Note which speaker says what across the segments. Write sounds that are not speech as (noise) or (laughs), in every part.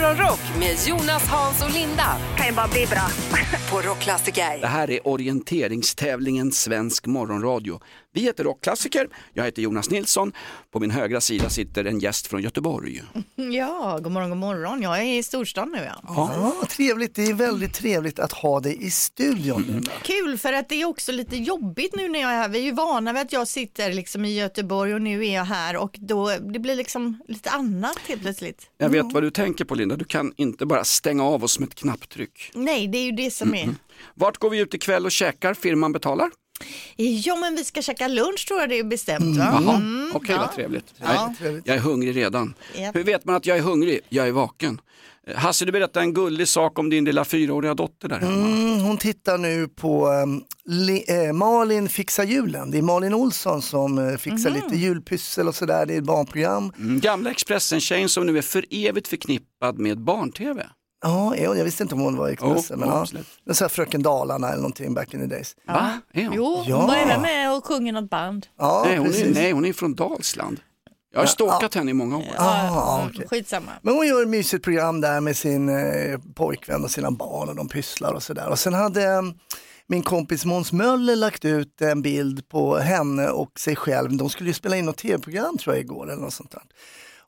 Speaker 1: Morgonrock med Jonas, Hans och Linda
Speaker 2: kan ju bara bli bra. (laughs)
Speaker 1: på Rockklassiker.
Speaker 3: Det här är orienteringstävlingen Svensk morgonradio. Vi heter Rockklassiker, jag heter Jonas Nilsson. På min högra sida sitter en gäst från Göteborg. (laughs)
Speaker 4: Ja, god morgon, god morgon. Jag är i storstan nu. Ja.
Speaker 5: Ja, trevligt. Det är väldigt trevligt att ha dig i studion. Linda.
Speaker 4: Kul för att det är också lite jobbigt nu när jag är här. Vi är ju vana vid att jag sitter liksom i Göteborg och nu är jag här och då det blir liksom lite annat helt plötsligt.
Speaker 3: Jag vet vad du tänker på Linda, du kan inte bara stänga av oss med ett knapptryck.
Speaker 4: Nej, det är ju det som är.
Speaker 3: Vart går vi ut ikväll och käkar? Firman betalar?
Speaker 4: Ja, men vi ska käka lunch tror jag det är bestämt va?
Speaker 3: Jaha,
Speaker 4: Mm,
Speaker 3: okej
Speaker 4: ja.
Speaker 3: vad trevligt.
Speaker 4: Ja.
Speaker 3: Jag, jag är hungrig redan.
Speaker 4: Japp.
Speaker 3: Hur vet man att jag är hungrig? Jag är vaken. Eh, Hasse, du berättade en gullig sak om din lilla fyraåriga dotter där hemma.
Speaker 5: Mm, hon tittar nu på um, li, eh, Malin fixar julen. Det är Malin Olsson som eh, fixar lite julpyssel och sådär. Det är ett barnprogram.
Speaker 3: Mm, Gamla Expressen-tjejen som nu är för evigt förknippad med barn-tv.
Speaker 5: Ja, jag visste inte om hon var.
Speaker 3: Jo,
Speaker 5: men ja. är så här Fröken Dalarna eller någonting back in the days.
Speaker 3: Va? Är hon?
Speaker 4: Jo,
Speaker 5: Ja.
Speaker 4: hon var även med och sjunger något band.
Speaker 5: Ja,
Speaker 3: nej, hon är,
Speaker 5: precis.
Speaker 3: nej, hon är från Dalsland. Jag har stalkat henne i många år.
Speaker 5: Ah, okej.
Speaker 4: Skitsamma.
Speaker 5: Men hon gör ett mysigt program där med sin eh, pojkvän och sina barn och de pysslar och sådär. Och sen hade eh, min kompis Måns Möller lagt ut en bild på henne och sig själv. De skulle ju spela in något tv-program tror jag igår eller något sånt där.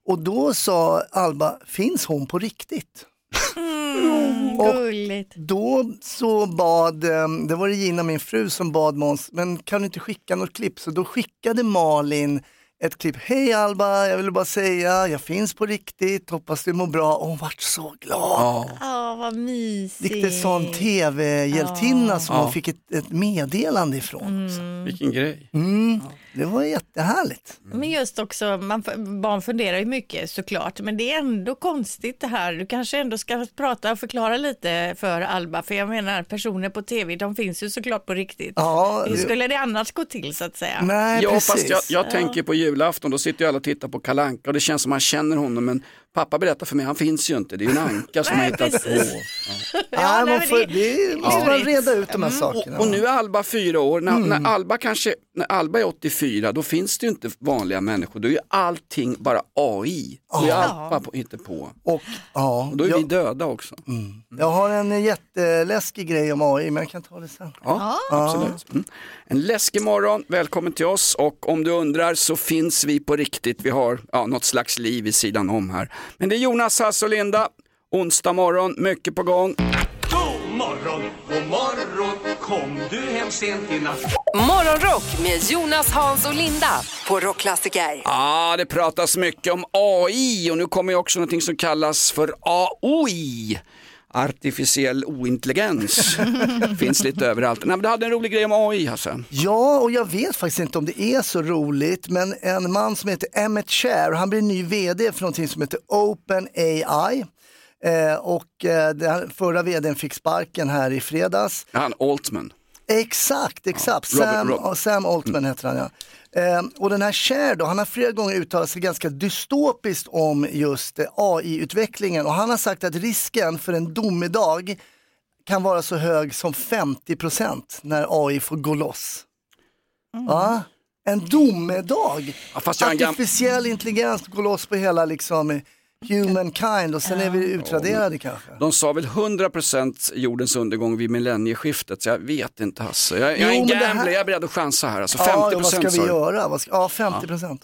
Speaker 5: Och då sa Alba, finns hon på riktigt? Och-
Speaker 4: Gulligt.
Speaker 5: Då så bad, eh, det var det Gina min fru som bad Måns, men kan du inte skicka något klipp? Så då skickade Malin ett klipp. Hej Alba, jag ville bara säga, jag finns på riktigt, hoppas du mår bra. Och hon vart så glad.
Speaker 4: Ja, vad mysigt.
Speaker 5: Riktigt sån tv-hjältinna som
Speaker 3: Ja.
Speaker 5: hon fick ett, ett meddelande ifrån. också.
Speaker 3: Vilken grej.
Speaker 5: Mm. Det var jättehärligt.
Speaker 4: Men just också, man, barn funderar ju mycket såklart, men det är ändå konstigt det här. Du kanske ändå ska prata och förklara lite för Alba, för jag menar personer på tv, de finns ju såklart på riktigt.
Speaker 5: Ja,
Speaker 4: Hur
Speaker 5: det-
Speaker 4: skulle det annars gå till så att säga?
Speaker 5: Nej,
Speaker 3: Ja,
Speaker 5: precis.
Speaker 3: fast jag, jag tänker på julafton, då sitter ju alla och tittar på Kalanka och det känns som man känner honom, men pappa berättar för mig, han finns ju inte, det är ju en anka som har (laughs) hittat på.
Speaker 5: Nej,
Speaker 4: nej,
Speaker 5: man får,
Speaker 4: det-
Speaker 5: måste man reda ut de här sakerna.
Speaker 3: Och, och nu är Alba fyra år, när,
Speaker 5: Mm.
Speaker 3: när, Alba kanske, när Alba är 84, då finns det ju inte vanliga människor, då är ju allting bara AI. Då är Alba på, inte på.
Speaker 5: Och, ja,
Speaker 3: Och då är vi
Speaker 5: jag,
Speaker 3: döda också.
Speaker 5: jag har en jätteläskig grej om AI, men jag kan ta det sen.
Speaker 3: Ja, absolut. Mm. En läskig morgon, välkommen till oss och om du undrar så finns vi på riktigt. Vi har ja, något slags liv i sidan om här. Men det är Jonas, Hasse och Linda. Onsdag morgon, mycket på gång.
Speaker 6: God morgon, god morgon, kom du hem sent i natt?
Speaker 1: Morgonrock med Jonas, Hans och Linda på Rockklassiker.
Speaker 3: Ja, det pratas mycket om AI och nu kommer ju också någonting som kallas för AOI. Artificiell ointelligens. (laughs) Finns lite överallt. Nej, men du hade en rolig grej om AI Hasse.
Speaker 5: Ja, och jag vet faktiskt inte om det är så roligt, men en man som heter Emmett Cher, han blir ny vd för någonting som heter OpenAI. Eh, och eh, den förra vdn fick sparken här i fredags.
Speaker 3: Han Altman.
Speaker 5: Exakt, exakt.
Speaker 3: Ja, Robert-
Speaker 5: Sam,
Speaker 3: Rob-
Speaker 5: ja, Sam Altman heter han ja. Eh, och den här Cher då, han har flera gånger uttalat sig ganska dystopiskt om just eh, AI-utvecklingen och han har sagt att risken för en domedag kan vara så hög som 50% när AI får gå loss. Ja, en domedag!
Speaker 3: Ja,
Speaker 5: Artificiell intelligens går loss på hela liksom humankind och sen är vi utraderade kanske.
Speaker 3: De sa väl 100% jordens undergång vid millennieskiftet, så jag vet inte Hasse. Jag, jag är en
Speaker 5: det här-
Speaker 3: gambler, jag är beredd att chansa här. Alltså 50%
Speaker 5: Ja, vad ska vi
Speaker 3: du.
Speaker 5: göra? Ska, ja, 50%.
Speaker 4: Nej,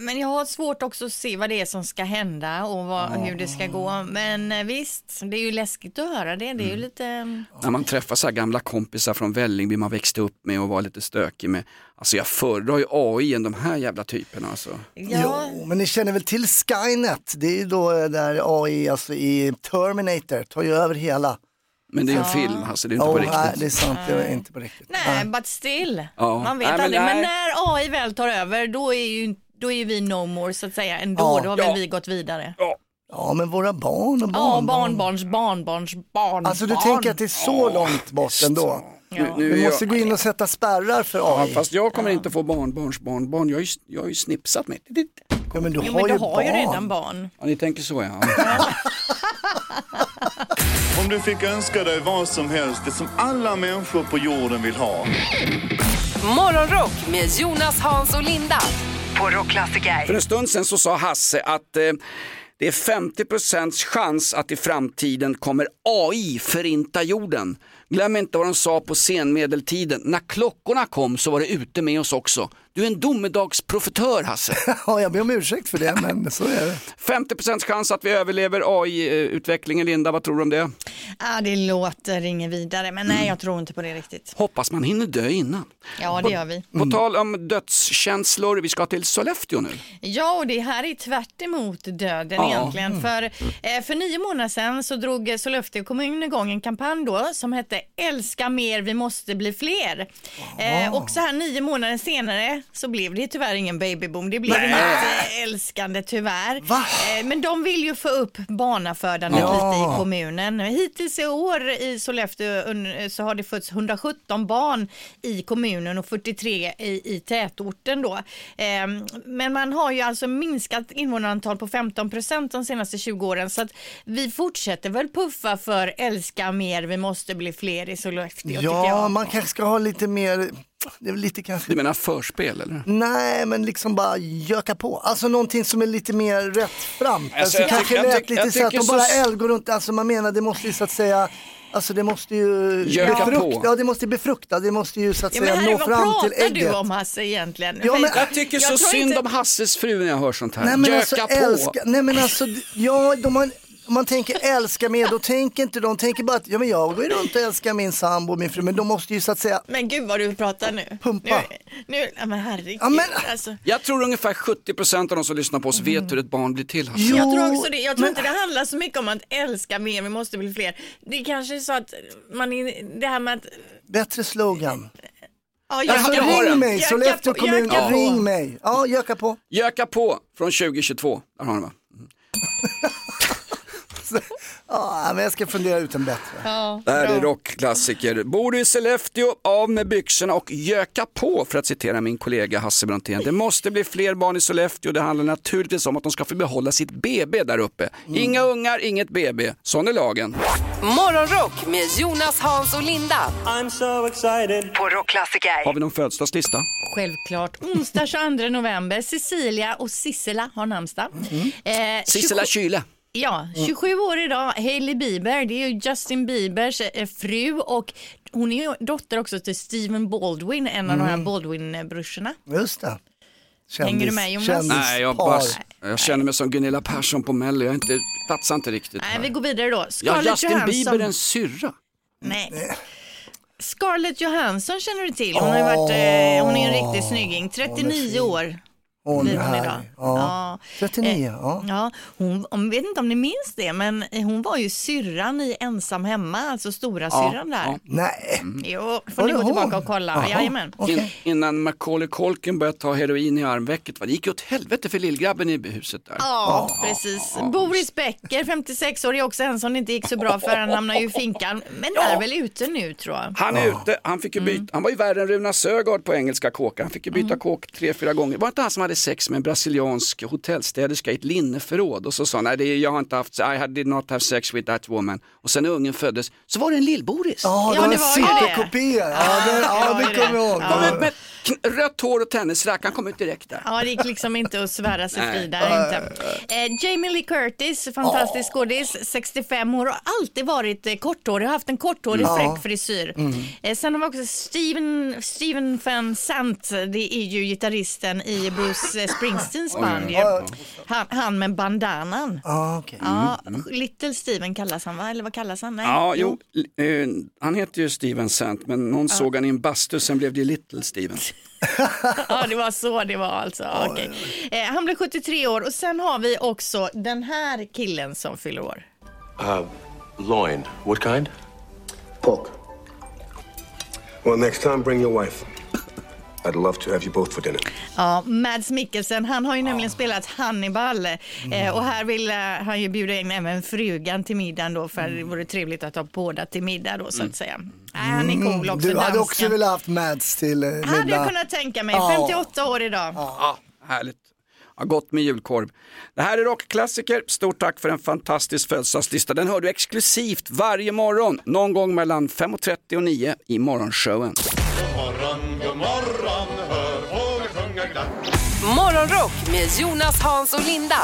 Speaker 4: Men jag har svårt också att se vad det är som ska hända och vad, hur det ska gå. Men eh, visst, det är ju läskigt att höra det. Det är ju lite...
Speaker 3: När man träffar så här gamla kompisar från Vällingby man växte upp med och var lite stökig med. Alltså jag föredrar ju AI än de här jävla typerna alltså.
Speaker 4: Ja,
Speaker 5: Jo, men ni känner väl till Skynet? Det är ju då eh, där AI, alltså i Terminator, tar ju över hela.
Speaker 3: Men det är en film Hasse, det är inte
Speaker 5: Oh,
Speaker 3: på
Speaker 5: nej,
Speaker 3: riktigt.
Speaker 5: det är sant, det är inte på riktigt.
Speaker 4: nej, but still.
Speaker 3: Ja.
Speaker 4: Man vet
Speaker 3: Nej, men
Speaker 4: aldrig. Men,
Speaker 3: nej.
Speaker 4: när AI väl tar över, då är ju då är ju vi no more så att säga ändå.
Speaker 5: Ja.
Speaker 4: då har väl
Speaker 3: Ja.
Speaker 4: vi gått vidare.
Speaker 5: Ja, men våra barn och
Speaker 4: Ja,
Speaker 5: barnbarn.
Speaker 4: barnbarns barnbarns barn.
Speaker 5: Alltså du tänker att det är så långt bort ändå?
Speaker 3: Nu, nu är
Speaker 5: Vi
Speaker 3: jag,
Speaker 5: måste gå in och sätta spärrar för
Speaker 3: ja,
Speaker 5: AI.
Speaker 3: fast jag kommer inte få barnbarns barnbarn, jag har ju, jag har ju snipsat mig.
Speaker 5: Ja, men du
Speaker 4: Jo,
Speaker 5: har
Speaker 4: men
Speaker 5: ju
Speaker 4: har ju
Speaker 5: barn.
Speaker 4: redan barn.
Speaker 3: Ja, ni tänker så ja. (laughs)
Speaker 7: Om du fick önska dig vad som helst, det som alla människor på jorden vill ha.
Speaker 1: Morgonrock med Jonas, Hans och Linda på Rockklassiker.
Speaker 3: För en stund sedan så sa Hasse att eh, Det är 50% chans att i framtiden kommer AI förinta jorden. Glöm inte vad de sa på senmedeltiden. När klockorna kom så var det ute med oss också. Du är en domedagsprofetör Hasse. (laughs)
Speaker 5: Ja, jag ber om ursäkt för det, men så är det.
Speaker 3: 50% chans att vi överlever AI-utvecklingen. Linda, vad tror du om det?
Speaker 4: Ja, det låter inget vidare, men nej, jag tror inte på det riktigt.
Speaker 3: Hoppas man hinner dö innan.
Speaker 4: Ja, det gör vi.
Speaker 3: På tal om dödskänslor, vi ska till Sollefteå nu.
Speaker 4: Ja, och det här är tvärt emot döden
Speaker 3: Ja.
Speaker 4: egentligen. För, eh, för nio månader sedan så drog Sollefteå kommun igång en kampanj då som hette Älska mer, vi måste bli fler. Eh, och så här nio månader senare så blev det tyvärr ingen babyboom. Det blev eh, älskande tyvärr.
Speaker 5: Va?
Speaker 4: Eh, men de vill ju få upp barnafödandet
Speaker 5: Ja.
Speaker 4: lite i kommunen. Hittills i år i Sollefteå så har det fötts 117 barn i kommunen och 43 i, i tätorten då. Ehm, men man har ju alltså minskat invånarantal på 15 procent de senaste 20 åren så att vi fortsätter väl puffa för älska mer, vi måste bli fler i Sollefteå
Speaker 5: Ja, man kanske ska ha lite mer, det är lite kanske
Speaker 3: Du menar förspel eller?
Speaker 5: Nej, men liksom bara göka på. Alltså någonting som är lite mer rätt fram.
Speaker 3: Alltså,
Speaker 5: Alltså,
Speaker 3: jag
Speaker 5: kanske
Speaker 3: jag
Speaker 5: lät
Speaker 3: tycker-
Speaker 5: lite
Speaker 3: jag
Speaker 5: så att de bara
Speaker 3: så-
Speaker 5: går runt. Alltså man menar det måste ju så att säga, alltså det måste ju
Speaker 3: Göka
Speaker 5: befrukta,
Speaker 3: på.
Speaker 5: ja det måste befrukta, det måste ju så att
Speaker 4: Ja,
Speaker 5: säga
Speaker 4: Harry,
Speaker 5: nå
Speaker 4: vad
Speaker 5: fram till
Speaker 4: pratar
Speaker 5: ägget.
Speaker 4: du om Hasse egentligen?
Speaker 5: Ja, men-
Speaker 3: Jag tycker så
Speaker 4: tror
Speaker 3: synd
Speaker 4: inte-
Speaker 3: om Hasses fru när jag hör sånt här.
Speaker 5: Nej men
Speaker 3: Göka
Speaker 5: alltså
Speaker 3: på.
Speaker 5: älska, nej men alltså, ja, de har, om man tänker älska med, då tänker inte de, tänker bara att ja, men jag går runt och älskar min sambo och min fru, men de måste ju så att säga,
Speaker 4: Men gud vad du pratar nu.
Speaker 5: Pumpa.
Speaker 4: Nu, nu ja, men herregud.
Speaker 5: Ja, men-
Speaker 4: Alltså.
Speaker 3: Jag tror ungefär 70% av de som lyssnar på oss vet hur ett barn blir till. Hasse.
Speaker 5: jo,
Speaker 4: Jag tror också det. Jag tror
Speaker 5: men-
Speaker 4: inte det handlar så mycket om att älska mer, vi måste bli fler. Det är kanske är så att man är, det här med att
Speaker 5: bättre slogan.
Speaker 4: Ja,
Speaker 5: Alltså ring mig, Sollefteå kommun,
Speaker 4: på.
Speaker 5: ring mig. Ja, göka på.
Speaker 3: Göka på från 2022. Där har ni va?
Speaker 5: Ja, men jag ska fundera ut en bättre.
Speaker 4: Ja,
Speaker 3: Det här
Speaker 4: bra.
Speaker 3: är rockklassiker. Bor du i Sollefteå, av med byxorna och göka på för att citera min kollega Hasse Brontén. Det måste bli fler barn i Sollefteå. Det handlar naturligtvis om att de ska få behålla sitt BB där uppe. Inga ungar, inget BB. Sån är lagen.
Speaker 1: Morgonrock med Jonas, Hans och Linda
Speaker 6: I'm so excited.
Speaker 1: på Rockklassiker.
Speaker 3: Har vi någon födelsedagslista?
Speaker 4: Självklart. Onsdag (laughs) 22 november. Cecilia och Sissela har namnsdag. Eh,
Speaker 3: Sissela
Speaker 4: 27
Speaker 3: Kyle.
Speaker 4: Ja, 27 år idag. Hailey Bieber, det är ju Justin Biebers eh, fru och hon är ju dotter också till Steven Baldwin, en av de här Baldwin-brorsorna.
Speaker 5: Just det. Kändis,
Speaker 4: Hänger du med, Jonas?
Speaker 5: kändispar.
Speaker 3: Nej, jag, bara, jag känner mig som Gunilla Persson på Mello. Jag är inte, platsar inte riktigt
Speaker 4: Nej,
Speaker 3: här.
Speaker 4: vi går vidare då.
Speaker 3: Ja,
Speaker 4: Scarlett
Speaker 3: Justin
Speaker 4: Johansson.
Speaker 3: Bieber en syrra.
Speaker 4: Nej. Scarlett Johansson känner du till. Hon, har ju varit, eh, hon är en riktig snygging. 39 år
Speaker 5: Hon
Speaker 4: blir
Speaker 5: är
Speaker 4: hon idag.
Speaker 5: härlig. Ja. 39, ja.
Speaker 4: Ja, hon, om, vet inte om ni minns det, men hon var ju syrran i Ensam hemma, alltså stora syrran där.
Speaker 3: ja.
Speaker 5: Nej,
Speaker 4: Jo, får
Speaker 5: Var
Speaker 4: ni gå tillbaka
Speaker 5: hon?
Speaker 4: och kolla. Jajamän.
Speaker 5: Okej.
Speaker 3: In, innan Macaulay Culkin började ta heroin i armvecket. va? Det gick ju åt helvete för lillgrabben i huset där.
Speaker 4: Ja, precis. Boris Becker, 56 år, är också en som det inte gick så bra för. Han hamnade ju i finkan, men är väl ute nu tror jag.
Speaker 3: Han är ute, han fick ju byta,
Speaker 4: Mm.
Speaker 3: han var ju värre än Runa Sögaard på engelska kåkar. Han fick ju byta kåk tre, fyra gånger. Var inte han som hade sex med en brasiliansk hotellstäderska i ett linneförråd? Och så sa nej det är, jag har inte haft, I did not have sex with that woman. Och sen när ungen föddes så var det en lill-Boris.
Speaker 5: ja,
Speaker 4: Ja,
Speaker 5: det var
Speaker 4: det
Speaker 5: en superkopia. Ja, det, ja,
Speaker 4: det
Speaker 5: kommer jag ihåg.
Speaker 3: Ut med kn- (laughs) rött hår och tennisrack, han kom ut direkt där.
Speaker 4: Ja, det gick liksom inte att svära sig fri där inte. Eh, Jamie Lee Curtis, fantastisk skådis, 65 år har alltid varit eh, korthårig, har haft en korthårig fräck frisyr. Eh, sen har vi också Steven, Steven Van Sant, det är ju gitarristen i Bruce eh, Springsteens band. ju. Han, han med bandanan.
Speaker 5: Ja, okej.
Speaker 4: Ja, Little Steven kallas han va? Eller vad kallas han? Nej.
Speaker 3: Ja, jo, eh, han heter ju Steven Sant, men någon såg han i en bastu, sen blev det Little Steven. (laughs)
Speaker 4: Ja, det var så det var alltså. Okej. Eh, han blev 73 år och sen har vi också den här killen som fyller år.
Speaker 2: Uh, loin. What kind?
Speaker 8: Pork. Well, next time, bring your wife. I'd love to have you both for dinner.
Speaker 4: Ja, Mads Mikkelsen, han har ju nämligen spelat Hannibal eh, och här vill eh, han ju bjuda in även frugan till middagen då för det vore trevligt att ha båda till middag då så att säga. Nej, han är cool också,
Speaker 5: Du hade
Speaker 4: dansken.
Speaker 5: också velat haft Mads till eh,
Speaker 4: Hade jag
Speaker 5: middag.
Speaker 4: kunnat tänka mig,
Speaker 5: Ja.
Speaker 4: 58 år idag.
Speaker 3: Ja, härligt. Ja, gott med julkorv. Det här är rockklassiker. Stort tack för en fantastisk födelsedagslista. Den hör du exklusivt varje morgon, någon gång mellan 5.30 och 9 i morgonshowen.
Speaker 7: God morgon, god morgon, hör fåglar sjunga glatt.
Speaker 1: Morgonrock med Jonas, Hans och Linda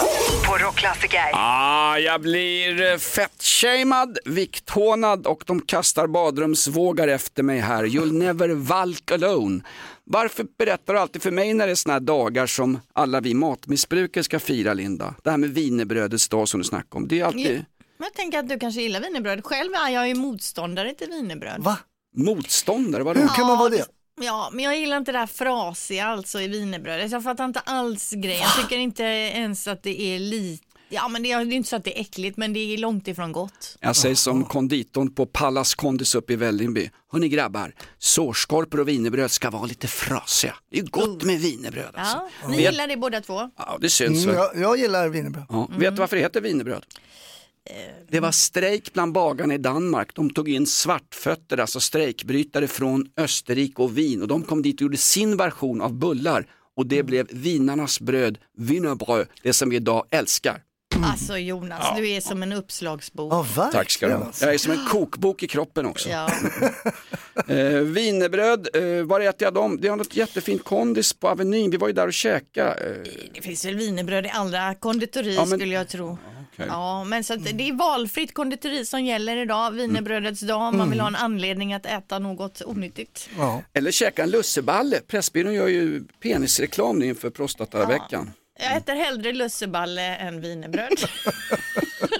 Speaker 1: på Rockklassiker.
Speaker 3: Ah, jag blir eh, fettshamead, vikthånad och de kastar badrumsvågar efter mig här. You'll never walk alone. Varför berättar du alltid för mig när det är såna här dagar som alla vi matmissbrukare ska fira, Linda? Det här med wienerbrödets dag som du snackade om. Det är alltid
Speaker 4: Men jag tänker att du kanske gillar wienerbröd. Själv är jag ju motståndare till wienerbröd.
Speaker 5: Va?
Speaker 3: Motståndare, vadå?
Speaker 5: Hur kan man vara det?
Speaker 4: Ja, men jag gillar inte det här frasiga alltså i wienerbrödet. Jag fattar inte alls grejen. Jag tycker inte ens att det är lite Ja men det är, det är inte så att det är äckligt men det är långt ifrån gott.
Speaker 3: Jag säger som konditorn på Pallas Kondis uppe i Vällingby. Hörni grabbar, sårskorpor och wienerbröd ska vara lite frasiga. Det är gott med wienerbröd alltså.
Speaker 4: Ja, ni gillar det båda två?
Speaker 3: Ja, det syns
Speaker 5: Mm,
Speaker 3: väl.
Speaker 5: jag, jag gillar wienerbröd.
Speaker 3: Ja. Vet du varför det heter wienerbröd? Det var strejk bland bagarna i Danmark. De tog in svartfötter, alltså strejkbrytare från Österrike och Wien och de kom dit och gjorde sin version av bullar och det blev vinarnas bröd, wienerbröd, det som vi idag älskar.
Speaker 4: Alltså Jonas, du är som en uppslagsbok.
Speaker 5: Ja, verkligen.
Speaker 3: Tack ska du ha.
Speaker 5: alltså.
Speaker 3: Jag är som en kokbok i kroppen också.
Speaker 4: Ja. (laughs)
Speaker 3: Eh, wienerbröd, eh, var äter jag dem? Det har något jättefint kondis på Avenyn, vi var ju där och käkade. Eh,
Speaker 4: Det finns väl wienerbröd i alla konditori
Speaker 3: Ja, men-
Speaker 4: skulle jag tro.
Speaker 3: Okej.
Speaker 4: Ja, men så att det är valfritt konditori som gäller idag, wienerbrödets dag, om man vill ha en anledning att äta något onyttigt.
Speaker 5: Ja.
Speaker 3: Eller käka en lusseballe, Pressbyrån gör ju penisreklam inför prostataveckan.
Speaker 4: Jag äter hellre lusseballe än wienerbröd. (laughs) (laughs)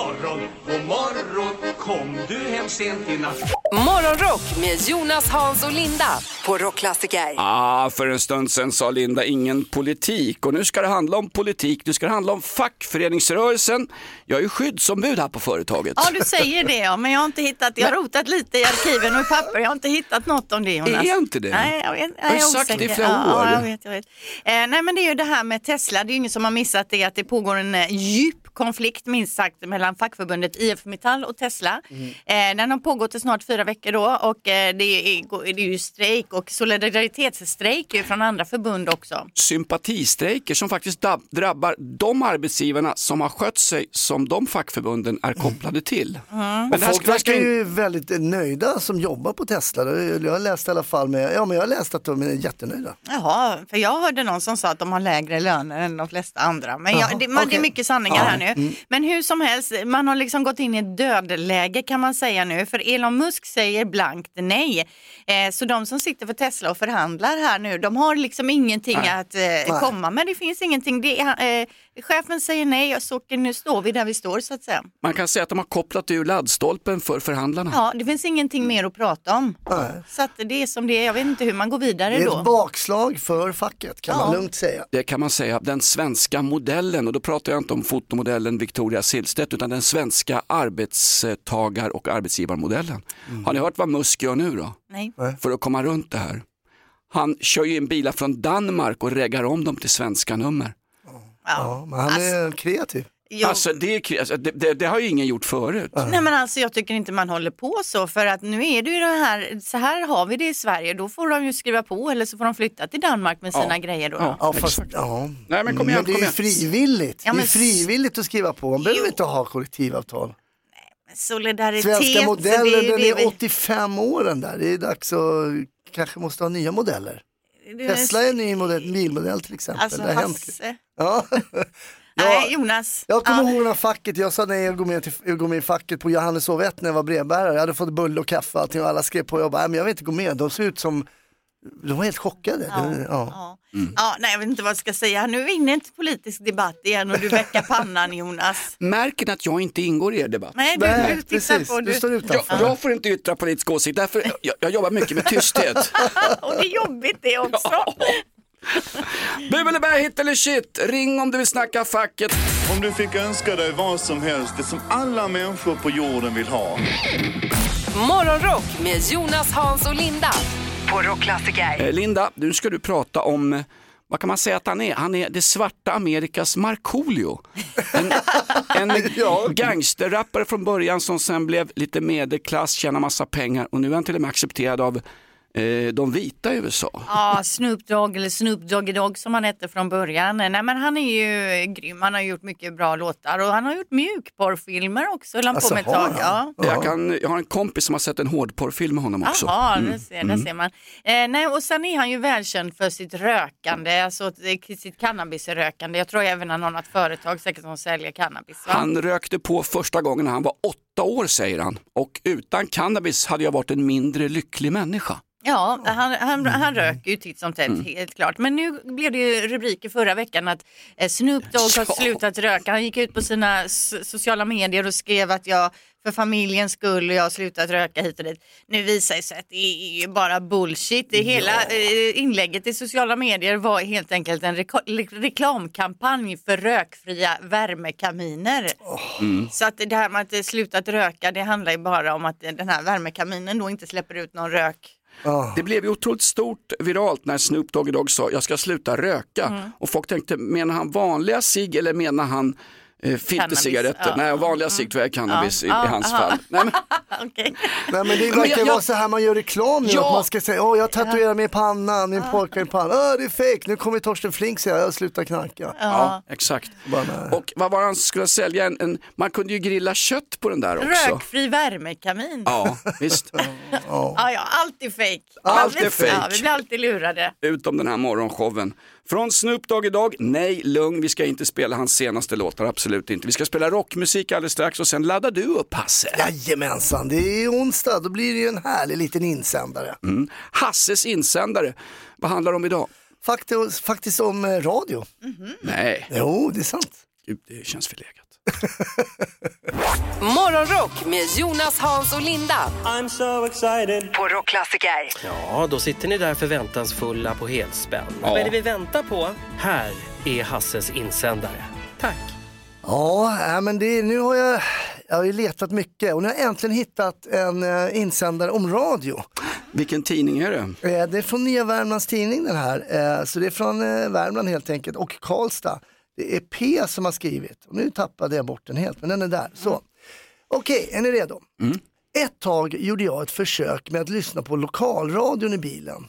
Speaker 6: Morgon, god morgon Kom du hem sent i natt
Speaker 1: Morgonrock med Jonas, Hans och Linda på Rockklassiker.
Speaker 3: Ah, för en stund sedan sa Linda ingen politik och nu ska det handla om politik, nu ska det handla om fackföreningsrörelsen. Jag är ju skyddsombud här på företaget.
Speaker 4: Ja, du säger det ja, men jag har inte hittat, jag har (laughs) rotat lite i arkiven och i papper, jag har inte hittat något om det Jonas.
Speaker 3: Är inte det?
Speaker 4: Nej, jag vet.
Speaker 3: Jag har
Speaker 4: jag är
Speaker 3: sagt det i flera
Speaker 4: ja,
Speaker 3: år.
Speaker 4: Ja, jag vet, jag vet. Eh, nej, men det är ju det här med Tesla, det är ju ingen som har missat det, att det pågår en eh, djup konflikt minst sagt mellan fackförbundet IF Metall och Tesla.
Speaker 3: Mm.
Speaker 4: Eh, den har pågått i snart fyra veckor då och eh, det, är, det är ju strejk och solidaritetsstrejk från andra förbund också.
Speaker 3: Sympatistrejker som faktiskt drabbar de arbetsgivarna som har skött sig som de fackförbunden är kopplade till. Men
Speaker 5: Och
Speaker 3: det här
Speaker 5: folk verkar
Speaker 3: in-
Speaker 5: ju väldigt nöjda som jobbar på Tesla. Jag har läst i alla fall med, ja men jag har läst att de är jättenöjda.
Speaker 4: Jaha, för jag hörde någon som sa att de har lägre löner än de flesta andra. Men jag,
Speaker 5: Jaha,
Speaker 4: det, man, det är mycket sanningar här nu. Men hur som helst, man har liksom gått in i ett dödläge kan man säga nu. För Elon Musk säger blankt nej. Eh, så de som sitter för Tesla och förhandlar här nu, de har liksom ingenting att eh, komma med. Det finns ingenting. Det eh, chefen säger nej och så nu står vi där vi står så att säga.
Speaker 3: Man kan säga att de har kopplat ur laddstolpen för förhandlarna.
Speaker 4: Ja, det finns ingenting mer att prata om.
Speaker 5: Nej.
Speaker 4: Så att det är som det är. Jag vet inte hur man går vidare
Speaker 5: Det är
Speaker 4: då.
Speaker 5: ett bakslag för facket kan man
Speaker 4: Ja.
Speaker 5: lugnt säga.
Speaker 3: Det kan man säga, den svenska modellen och då pratar jag inte om fotomodellen Victoria Silvstedt utan den svenska arbetstagar och arbetsgivarmodellen. Har ni hört vad Musk gör nu då?
Speaker 4: Nej.
Speaker 3: För att komma runt det här. Han kör ju in bilar från Danmark och reggar om dem till svenska nummer.
Speaker 5: Ja, men han är kreativ.
Speaker 4: Jo.
Speaker 3: Alltså, det, är, alltså det, det, det har ju ingen gjort förut.
Speaker 4: Nej men alltså jag tycker inte man håller på så för att nu är det ju det här, så här har vi det i Sverige, då får de ju skriva på eller så får de flytta till Danmark med sina
Speaker 3: Ja.
Speaker 4: grejer då.
Speaker 3: Ja.
Speaker 5: Ja, fast, ja.
Speaker 3: Nej men kom igen,
Speaker 5: men det är frivilligt.
Speaker 4: Ja,
Speaker 5: det är
Speaker 4: men-
Speaker 5: frivilligt att skriva på. Man behöver
Speaker 4: Jo.
Speaker 5: inte ha kollektivavtal.
Speaker 4: Solidaritet.
Speaker 5: Svenska modellen, den är
Speaker 4: vi-
Speaker 5: 85 år den där. Det är dags att kanske måste ha nya modeller. Tesla är en ny modell, bilmodell till exempel.
Speaker 4: Alltså
Speaker 5: det.
Speaker 4: Hasse. (laughs)
Speaker 5: Ja.
Speaker 4: Nej Jonas.
Speaker 5: Jag kommer
Speaker 4: Ja.
Speaker 5: ihåg när facket, jag sa nej jag går med, till, jag går med i facket på Johanneshov 1 när jag var brevbärare. Jag hade fått bulle och kaffe och allting och alla skrev på. Jag bara, nej men jag vill inte gå med. De såg ut som, de var helt chockade.
Speaker 4: Ja.
Speaker 5: Ja.
Speaker 4: Ja. Ja, nej, jag vet inte vad jag ska säga. Nu är vi inne i en politisk debatt igen och du väcker pannan Jonas. (laughs)
Speaker 3: Märker ni att jag inte ingår i er debatt?
Speaker 4: Nej, du,
Speaker 5: Nej,
Speaker 4: du tittar
Speaker 5: precis.
Speaker 4: på...
Speaker 5: Du står
Speaker 3: Jag,
Speaker 5: utanför.
Speaker 3: jag får inte yttra politisk åsikt, därför jag, jag jobbar mycket med tysthet. (laughs)
Speaker 4: Och det är jobbigt det också.
Speaker 3: Bu eller bä, hit eller shit, ring om du vill snacka facket.
Speaker 7: Om du fick önska dig vad som helst, det som alla människor på jorden vill ha.
Speaker 1: Morgonrock med Jonas, Hans och Linda på Rockklassiker.
Speaker 3: Eh, Linda, nu ska du prata om, eh, vad kan man säga att han är? Han är det svarta Amerikas Markoolio. En, en (laughs) gangsterrappare från början som sen blev lite medelklass, tjänar massa pengar och nu är han till och med accepterad av eh, de vita i USA.
Speaker 4: Ja, Snoop Dogg eller Snoop Doggy Dogg som han hette från början. Nej men han är ju grym, han har gjort mycket bra låtar och han har gjort mjukporrfilmer också, höll han
Speaker 3: Alltså,
Speaker 4: på med
Speaker 3: har?
Speaker 4: Ja.
Speaker 3: Jag, kan, jag har en kompis som har sett en hårdporrfilm med honom också.
Speaker 4: Jaha,
Speaker 3: Mm.
Speaker 4: det ser, där
Speaker 3: Mm.
Speaker 4: ser man. Eh, nej, och sen är han ju välkänd för sitt rökande, alltså eh, sitt cannabisrökande. Jag tror även han har något företag säkert som säljer cannabis. Va?
Speaker 3: Han rökte på första gången när han var åtta år säger han. Och utan cannabis hade jag varit en mindre lycklig människa.
Speaker 4: Ja, han, han, han röker ju titt som tätt,
Speaker 3: Mm.
Speaker 4: helt klart. Men nu blev det ju rubriker förra veckan att eh, Snoop Dogg har
Speaker 3: Ja.
Speaker 4: slutat röka. Han gick ut på sina sociala medier och skrev att jag för familjens skull och jag har slutat röka hit och dit. Nu visar det sig att det är ju bara bullshit. Det hela eh, inlägget i sociala medier var helt enkelt en reklamkampanj för rökfria värmekaminer. Så att det här med att slutat röka det handlar ju bara om att den här värmekaminen då inte släpper ut någon rök.
Speaker 3: Det blev ju otroligt stort viralt när Snoop Dogg sa jag ska sluta röka.
Speaker 4: Mm.
Speaker 3: Och folk tänkte, menar han vanliga cigg eller menar han filtercigaretter?
Speaker 4: Cannabis, ja.
Speaker 3: Nej, vanliga cigg tror jag är cannabis i,
Speaker 4: Ja,
Speaker 3: i hans
Speaker 4: ja,
Speaker 3: fall. Nej, men, (laughs)
Speaker 4: Okej.
Speaker 5: Nej men det verkar vara så här man gör reklam nu,
Speaker 3: Ja.
Speaker 5: att man ska säga åh jag tatuerar mig i pannan, min pojkvän i pannan, åh det är fake, nu kommer Torsten Flink säga jag slutar knarka.
Speaker 3: ja, exakt. Och vad var han skulle sälja? En, en, man kunde ju grilla kött på den där också.
Speaker 4: Rökfri värmekamin.
Speaker 3: Ja, visst. (laughs)
Speaker 4: Ja, ja, allt är fake.
Speaker 3: Allt är
Speaker 4: blir- Ja, vi blir alltid lurade.
Speaker 3: Utom den här morgonshowen. Från Snoop Dogg idag, nej lugn, vi ska inte spela hans senaste låtar, absolut inte. Vi ska spela rockmusik alldeles strax och sen laddar du upp Hasse.
Speaker 5: Jajamensan, det är onsdag, då blir det ju en härlig liten insändare.
Speaker 3: Mm. Hasses insändare, vad handlar det om idag?
Speaker 5: Faktiskt, faktiskt om eh, radio.
Speaker 3: Nej,
Speaker 5: Jo, det är sant.
Speaker 3: Gud, det känns förlegat. (laughs)
Speaker 1: Morgonrock med Jonas, Hans och Linda
Speaker 6: I'm so excited.
Speaker 1: på Rockklassiker.
Speaker 9: Ja, då sitter ni där förväntansfulla på helspänn.
Speaker 3: Ja.
Speaker 9: Vad är det vi väntar på? Här är Hasses insändare. Tack!
Speaker 5: Ja, äh, men det, nu har jag, jag har ju letat mycket och nu har jag äntligen hittat en eh, insändare om radio.
Speaker 3: Vilken tidning är det?
Speaker 5: Eh, det är från Nya Värmlands Tidning den här, eh, så det är från Värmland helt enkelt och Karlstad. Det är P som har skrivit och nu tappade jag bort den helt men den är där. Så. Okej, är ni redo? Ett tag gjorde jag ett försök med att lyssna på lokalradion i bilen.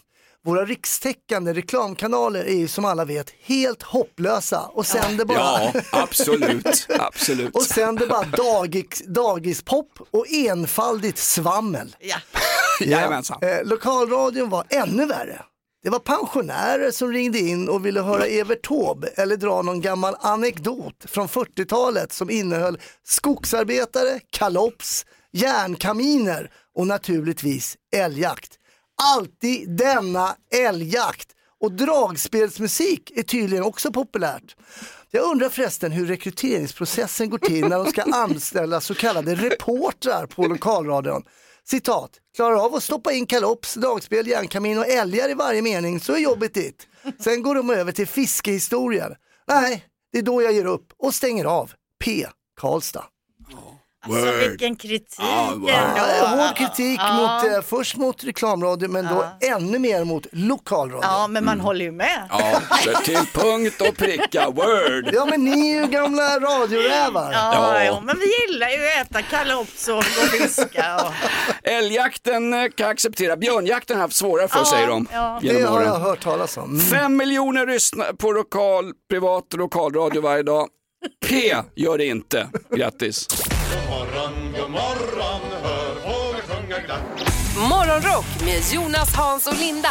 Speaker 5: Våra rikstäckande reklamkanaler är ju som alla vet helt hopplösa och sänder bara
Speaker 3: Ja, absolut, absolut.
Speaker 5: och sänder bara dagis, dagispop och enfaldigt svammel.
Speaker 4: Ja.
Speaker 3: Jajamensan.
Speaker 5: Eh, lokalradion var ännu värre. Det var pensionärer som ringde in och ville höra Evert Taube eller dra någon gammal anekdot från 40-talet som innehöll skogsarbetare, kalops, järnkaminer och naturligtvis älgjakt. Alltid denna älgjakt. Och dragspelsmusik är tydligen också populärt. Jag undrar förresten hur rekryteringsprocessen går till när de ska anställa så kallade reportrar på lokalradion. Citat, klarar av att stoppa in kalops, dragspel, järnkamin och älgar i varje mening så är jobbet ditt. Sen går de över till fiskehistorier. Nej, det är då jag ger upp och stänger av. P. Karlstad.
Speaker 4: Alltså vilken kritik
Speaker 3: Ja, wow.
Speaker 5: Ja, hård kritik
Speaker 4: Ja.
Speaker 5: mot, eh, först mot reklamradio men då ännu mer mot lokalradio.
Speaker 4: Ja, men man håller ju med.
Speaker 3: Ja, (laughs) så till punkt och pricka, word.
Speaker 5: Ja men ni är ju gamla radiorävar.
Speaker 4: Ja,
Speaker 3: Ja.
Speaker 4: Jo, men vi gillar ju att äta kalops och fiska. Och...
Speaker 3: Älgjakten eh, kan acceptera, björnjakten har haft svårare för
Speaker 4: Ja,
Speaker 3: säger de
Speaker 4: ja.
Speaker 5: Det har jag hört talas om. Mm.
Speaker 3: Fem miljoner lyssnar på lokal, privat lokalradio varje dag. P gör det inte. Grattis.
Speaker 1: Morgonrock med Jonas, Hans och Linda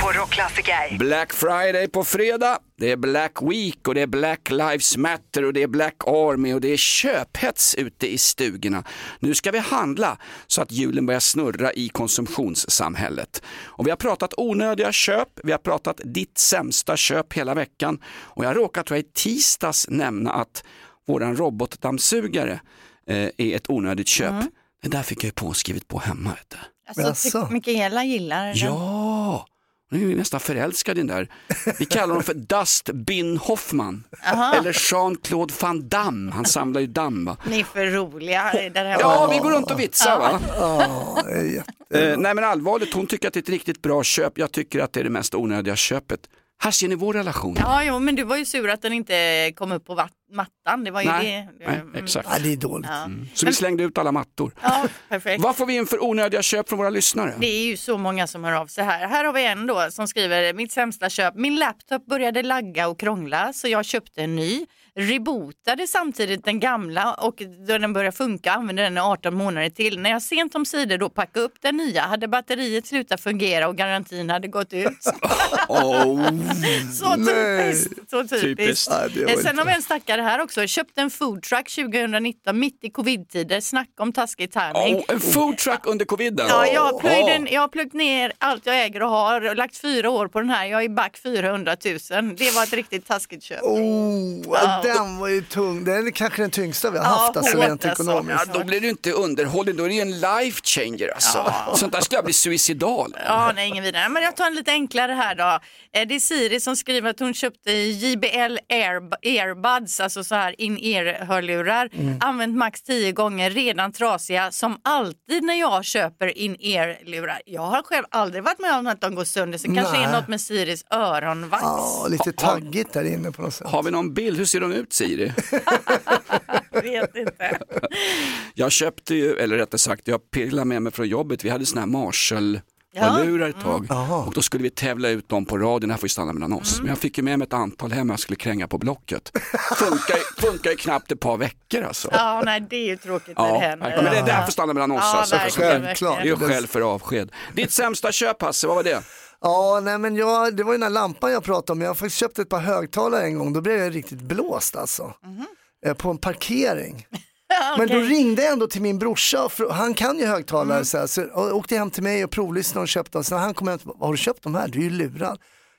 Speaker 1: på Rockklassiker.
Speaker 3: Black Friday på fredag, det är Black Week och det är Black Lives Matter och det är Black Army och det är köphets ute i stugorna. Nu ska vi handla så att hjulen börjar snurra i konsumtionssamhället. Och vi har pratat onödiga köp, vi har pratat ditt sämsta köp hela veckan och jag tror jag i tisdags nämna att våran robotdammsugare eh, är ett onödigt köp. Det där fick jag ju påskrivet på hemma. Vet du.
Speaker 4: Alltså, Mikaela gillar den.
Speaker 3: Ja, Hon är nästan förälskad i den där. Vi kallar honom för (laughs) Dust Bin Hoffman.
Speaker 4: Aha.
Speaker 3: Eller Jean-Claude Van Damme. Han samlar ju damm va?
Speaker 4: Ni är för roliga. Det här
Speaker 3: Ja, vi går runt och vitsar va? Eh, nej men allvarligt, hon tycker att det är ett riktigt bra köp. Jag tycker att det är det mest onödiga köpet. Här ser ni vår relation.
Speaker 4: Ja, jo, men du var ju sur att den inte kom upp på mattan. Det var ju
Speaker 3: Nej,
Speaker 4: det.
Speaker 3: nej,
Speaker 4: Mm.
Speaker 3: exakt.
Speaker 5: Ja, det är dåligt.
Speaker 4: Ja.
Speaker 3: Så vi slängde ut alla mattor.
Speaker 4: Ja, perfekt.
Speaker 3: Vad får vi in för onödiga köp från våra lyssnare?
Speaker 4: Det är ju så många som hör av sig här. Här har vi en då som skriver mitt sämsta köp. Min laptop började lagga och krångla så jag köpte en ny. Rebootade samtidigt den gamla och då den började funka använde den i 18 månader till. När jag sent om sidor då packade upp den nya hade batteriet slutat fungera och garantin hade gått ut. (laughs)
Speaker 3: Oh,
Speaker 4: Så typiskt. Så typiskt.
Speaker 3: Typiskt.
Speaker 5: Var
Speaker 4: Eh, Sen har vi en stackare här också. Köpte en foodtruck 2019 mitt i covid-tider. Snacka om taskig timing.
Speaker 3: oh, en food truck under coviden.
Speaker 4: Ja, jag, plöjde,
Speaker 3: Oh.
Speaker 4: jag har plöjt ner allt jag äger och har och lagt fyra år på den här. Jag är back 400 000. Det var ett riktigt taskigt köp.
Speaker 5: Oh, ja. Den var ju tung. Den är kanske den tyngsta vi har
Speaker 4: Ja,
Speaker 5: haft alltså,
Speaker 4: hårt
Speaker 5: rent
Speaker 4: alltså.
Speaker 5: ekonomiskt.
Speaker 3: Ja, då blir det inte underhållning, då är det en life changer alltså. Sånt där skulle jag bli suicidal.
Speaker 4: Ja, nej, ingen vidare. Men jag tar en lite enklare här då. Eh, Det är Siri som skriver att hon köpte JBL Air, Airbuds, alltså så här in-ear-hörlurar. Använt max 10 gånger, redan trasiga. Som alltid när jag köper in-ear-lurar. Jag har själv aldrig varit med om att de går sönder. Så det kanske är något med Siris öronvax.
Speaker 5: Ja, lite taggigt där inne på något sätt.
Speaker 3: Har vi någon bild? Hur ser de ut Siri?
Speaker 4: Jag (laughs) vet inte.
Speaker 3: Jag köpte ju, eller rättare sagt, jag pillade med mig från jobbet. Vi hade såna här Marshall hörlurar ett tag och då skulle vi tävla ut dem på radion, det här får ju stanna mellan oss. Men jag fick ju med mig ett antal hem jag skulle kränga på Blocket. Funkar, ju- funkar ju knappt ett par veckor alltså.
Speaker 4: Ja, nej, det är ju tråkigt när det händer.
Speaker 3: men det, det här får stanna mellan oss.
Speaker 4: Ja,
Speaker 3: alltså.
Speaker 5: Självklart.
Speaker 3: Det är ju skäl för avsked. Ditt sämsta köp Hasse, vad var det?
Speaker 5: Ja, nej men jag, det var ju den här lampan jag pratade om. Jag har faktiskt köpt ett par högtalare en gång, då blev jag riktigt blåst alltså. Eh, På en parkering. (laughs) Men då ringde jag ändå till min brorsa, han kan ju högtalare, så, här, så åkte hem till mig och provlyssnade och köpte dem. Sen när han kom hem, och bara, har du köpt de här? Du är ju lurad.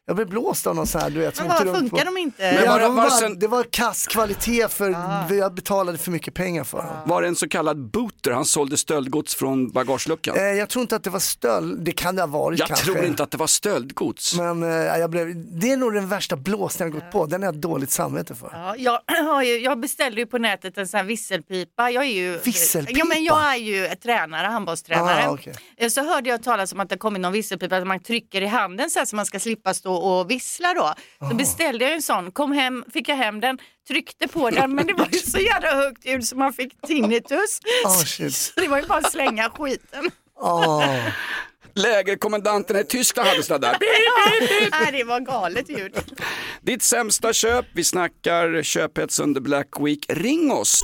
Speaker 5: Jag blev blåst av någon sån här, du vet. som
Speaker 4: Men vad funkar
Speaker 5: på...
Speaker 4: de inte?
Speaker 3: Men
Speaker 5: Ja,
Speaker 3: var det-
Speaker 5: de
Speaker 3: var det
Speaker 5: var,
Speaker 3: sen-
Speaker 5: det var kass kvalitet för jag betalade för mycket pengar för dem.
Speaker 3: Var det en så kallad booter? Han sålde stöldgods från bagageluckan.
Speaker 5: Eh, jag tror inte att det var stöld, det kan det ha varit
Speaker 3: Jag
Speaker 5: kanske.
Speaker 3: tror inte att det var stöldgods.
Speaker 5: Men eh, jag blev, det är nog den värsta blåsningen jag gått på, den har jag dåligt samvete för.
Speaker 4: Ja, jag, har ju, jag beställde ju på nätet en sån här visselpipa. Jag är ju,
Speaker 5: Visselpipa?
Speaker 4: Ja, men jag är ju ett tränare, handbollstränare.
Speaker 5: Ah, okej.
Speaker 4: Eh, Så hörde jag talas om att det kommit någon visselpipa att man trycker i handen så här så man ska slippa stå och vissla då. Så beställde jag en sån, kom hem, fick jag hem den, tryckte på den men det var ju så jävla högt ljud så man fick tinnitus.
Speaker 5: Oh, shit.
Speaker 4: så det var ju bara att slänga skiten.
Speaker 5: Ah.
Speaker 3: Lägerkommandanterna i Tyskland hade sådana där. (laughs)
Speaker 4: Nej, det var galet ljud.
Speaker 3: Ditt sämsta köp, vi snackar köphets under Black Week. Ring oss!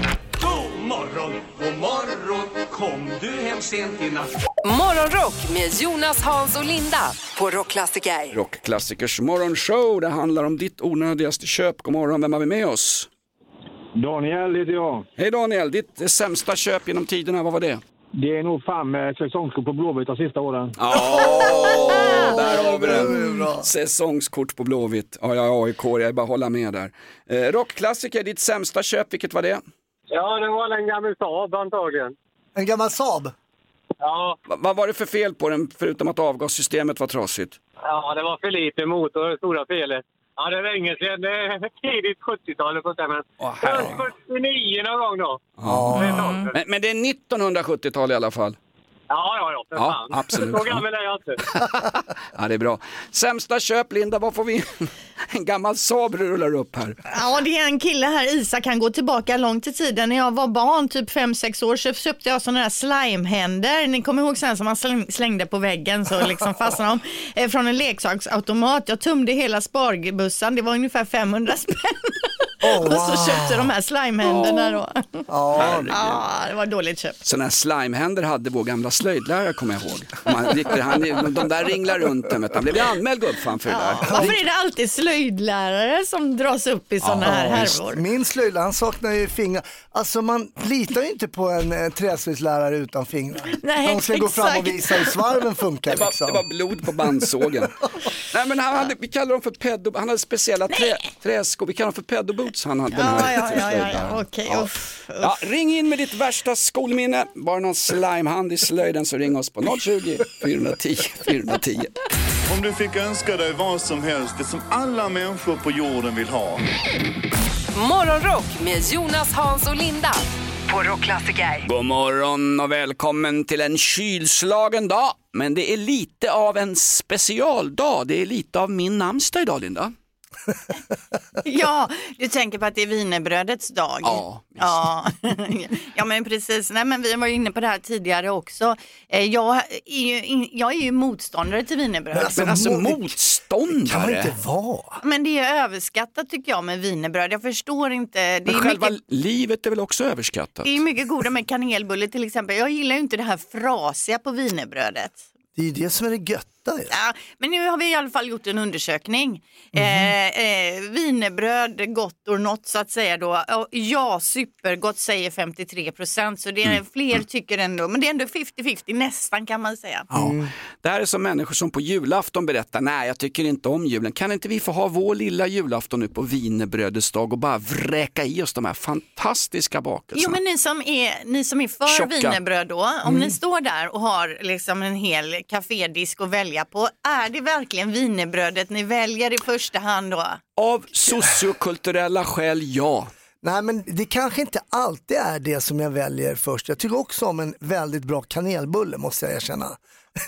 Speaker 6: morgon, god morgon Kom du hem sent i natt
Speaker 1: Morgonrock med Jonas, Hans och Linda på Rockklassiker.
Speaker 3: Rockklassikers morgonshow, det handlar om ditt onödigaste köp. God morgon, vem har vi med oss?
Speaker 10: Daniel heter jag.
Speaker 3: Hej Daniel, ditt sämsta köp genom tiderna, vad var det?
Speaker 10: Det är nog fan med säsongskort på Blåvitt de sista åren.
Speaker 3: Ja, (laughs) där har vi den. Säsongskort på Blåvitt. Ja, jag är AIK, jag är bara att hålla med där. Eh, rockklassiker, ditt sämsta köp, vilket var det?
Speaker 10: Ja, det var en gammal Saab antagligen.
Speaker 5: En gammal Saab?
Speaker 10: Ja,
Speaker 3: Va- vad var det för fel på den, förutom att avgassystemet var trasigt?
Speaker 10: ja, det var för lite motor, det stora felet. Ja, det är länge sedan. Det är tidigt 70-tal och sånt där. Men
Speaker 3: Åh, herre.
Speaker 10: runt 49 någon gång då.
Speaker 3: Ja. Men, men det är 1970-tal i alla fall.
Speaker 10: Ja, ja, ja. För
Speaker 3: Ja,
Speaker 10: fan.
Speaker 3: absolut.
Speaker 10: Så gammal är jag inte.
Speaker 3: Ja, det är bra. Sämsta köp, Linda, vad får vi? (laughs) En gammal Saab rullar upp här.
Speaker 4: Ja, det är en kille här, Isak, han går tillbaka långt i tiden. När jag var barn, typ 5-6 år, så köpte jag sådana där slimehänder. Ni kommer ihåg sen som man släng- slängde på väggen så liksom fastnade de. Eh, Från en leksaksautomat. Jag tömde hela sparbussen, det var ungefär 500 spänn. (laughs)
Speaker 5: Oh,
Speaker 4: Och så köpte de här slimehänderna då.
Speaker 5: Ja,
Speaker 4: Ja, det var dåligt köpt.
Speaker 3: Sådana här slimehänder hade vår gamla slöjdlärare kommer jag ihåg. Man, han, de där ringlar runt du. han blev anmäld gubbfan för det där.
Speaker 4: Varför är det alltid slöjdlärare som dras upp i sådana här härvor?
Speaker 5: Min slöjdlärare, han saknar ju fingrar. Alltså man litar ju inte på en eh, träslöjdslärare utan fingrar.
Speaker 4: Nej,
Speaker 5: De ska gå fram och
Speaker 4: exakt.
Speaker 5: visa hur svarven funkar.
Speaker 3: Det var,
Speaker 5: Liksom.
Speaker 3: det var blod på bandsågen. (laughs) Nej men han hade, vi kallar dem för pedo, han hade speciella trä, träskor, vi kallar dem för pedoboots han hade den
Speaker 4: Ja,
Speaker 3: här
Speaker 4: ja, ja, ja, ja. okej.
Speaker 3: Ja.
Speaker 4: uff, uff.
Speaker 3: Ja, ring in med ditt värsta skolminne, bara någon slimehand i slöjden så ring oss på 020 410 410.
Speaker 7: Om du fick önska dig vad som helst, det som alla människor på jorden vill ha.
Speaker 1: Morgonrock med Jonas, Hans och Linda. På Rockklassiker.
Speaker 3: God morgon och välkommen till en kylslagen dag. Men det är lite av en specialdag, det är lite av min namnsdag idag Linda. (laughs)
Speaker 4: Ja, du tänker på att det är wienerbrödets dag?
Speaker 3: Ja,
Speaker 4: Ja, (laughs) ja men precis. Nej, men vi var ju inne på det här tidigare också. Eh, Jag är ju, jag är ju motståndare till wienerbröd.
Speaker 5: Men alltså,
Speaker 3: Men alltså motståndare.
Speaker 5: kan man inte vara.
Speaker 4: Men det är överskattat tycker jag med wienerbröd. Jag förstår inte. Det
Speaker 3: Men
Speaker 4: är,
Speaker 3: själva
Speaker 4: mycket,
Speaker 3: livet är väl också överskattat?
Speaker 4: det är mycket goda med kanelbulle till exempel. Jag gillar ju inte det här frasiga på wienerbrödet.
Speaker 5: Det är ju det som är det götta.
Speaker 4: Ja, men nu har vi i alla fall gjort en undersökning.
Speaker 5: Mhm.
Speaker 4: Eh, eh, gott or not så att säga då. Och Ja, supergott säger 53 procent så det är
Speaker 5: Mm.
Speaker 4: fler tycker ändå. Men det är ändå 50-50 nästan kan man säga.
Speaker 3: Ja. Det här är som människor som på julafton berättar, nej jag tycker inte om julen. Kan inte vi få ha vår lilla julafton nu på wienerbrödets dag och bara vräka i oss de här fantastiska bakelserna?
Speaker 4: Jo men ni som är, ni som är för
Speaker 3: Tjocka.
Speaker 4: wienerbröd då, om
Speaker 5: Mm.
Speaker 4: ni står där och har liksom en hel kafédisk att välja på, är det verkligen wienerbrödet ni väljer i första hand då?
Speaker 3: Av sociokulturella skäl, ja.
Speaker 5: Nej men det kanske inte alltid är det som jag väljer först. Jag tycker också om en väldigt bra kanelbulle måste jag erkänna.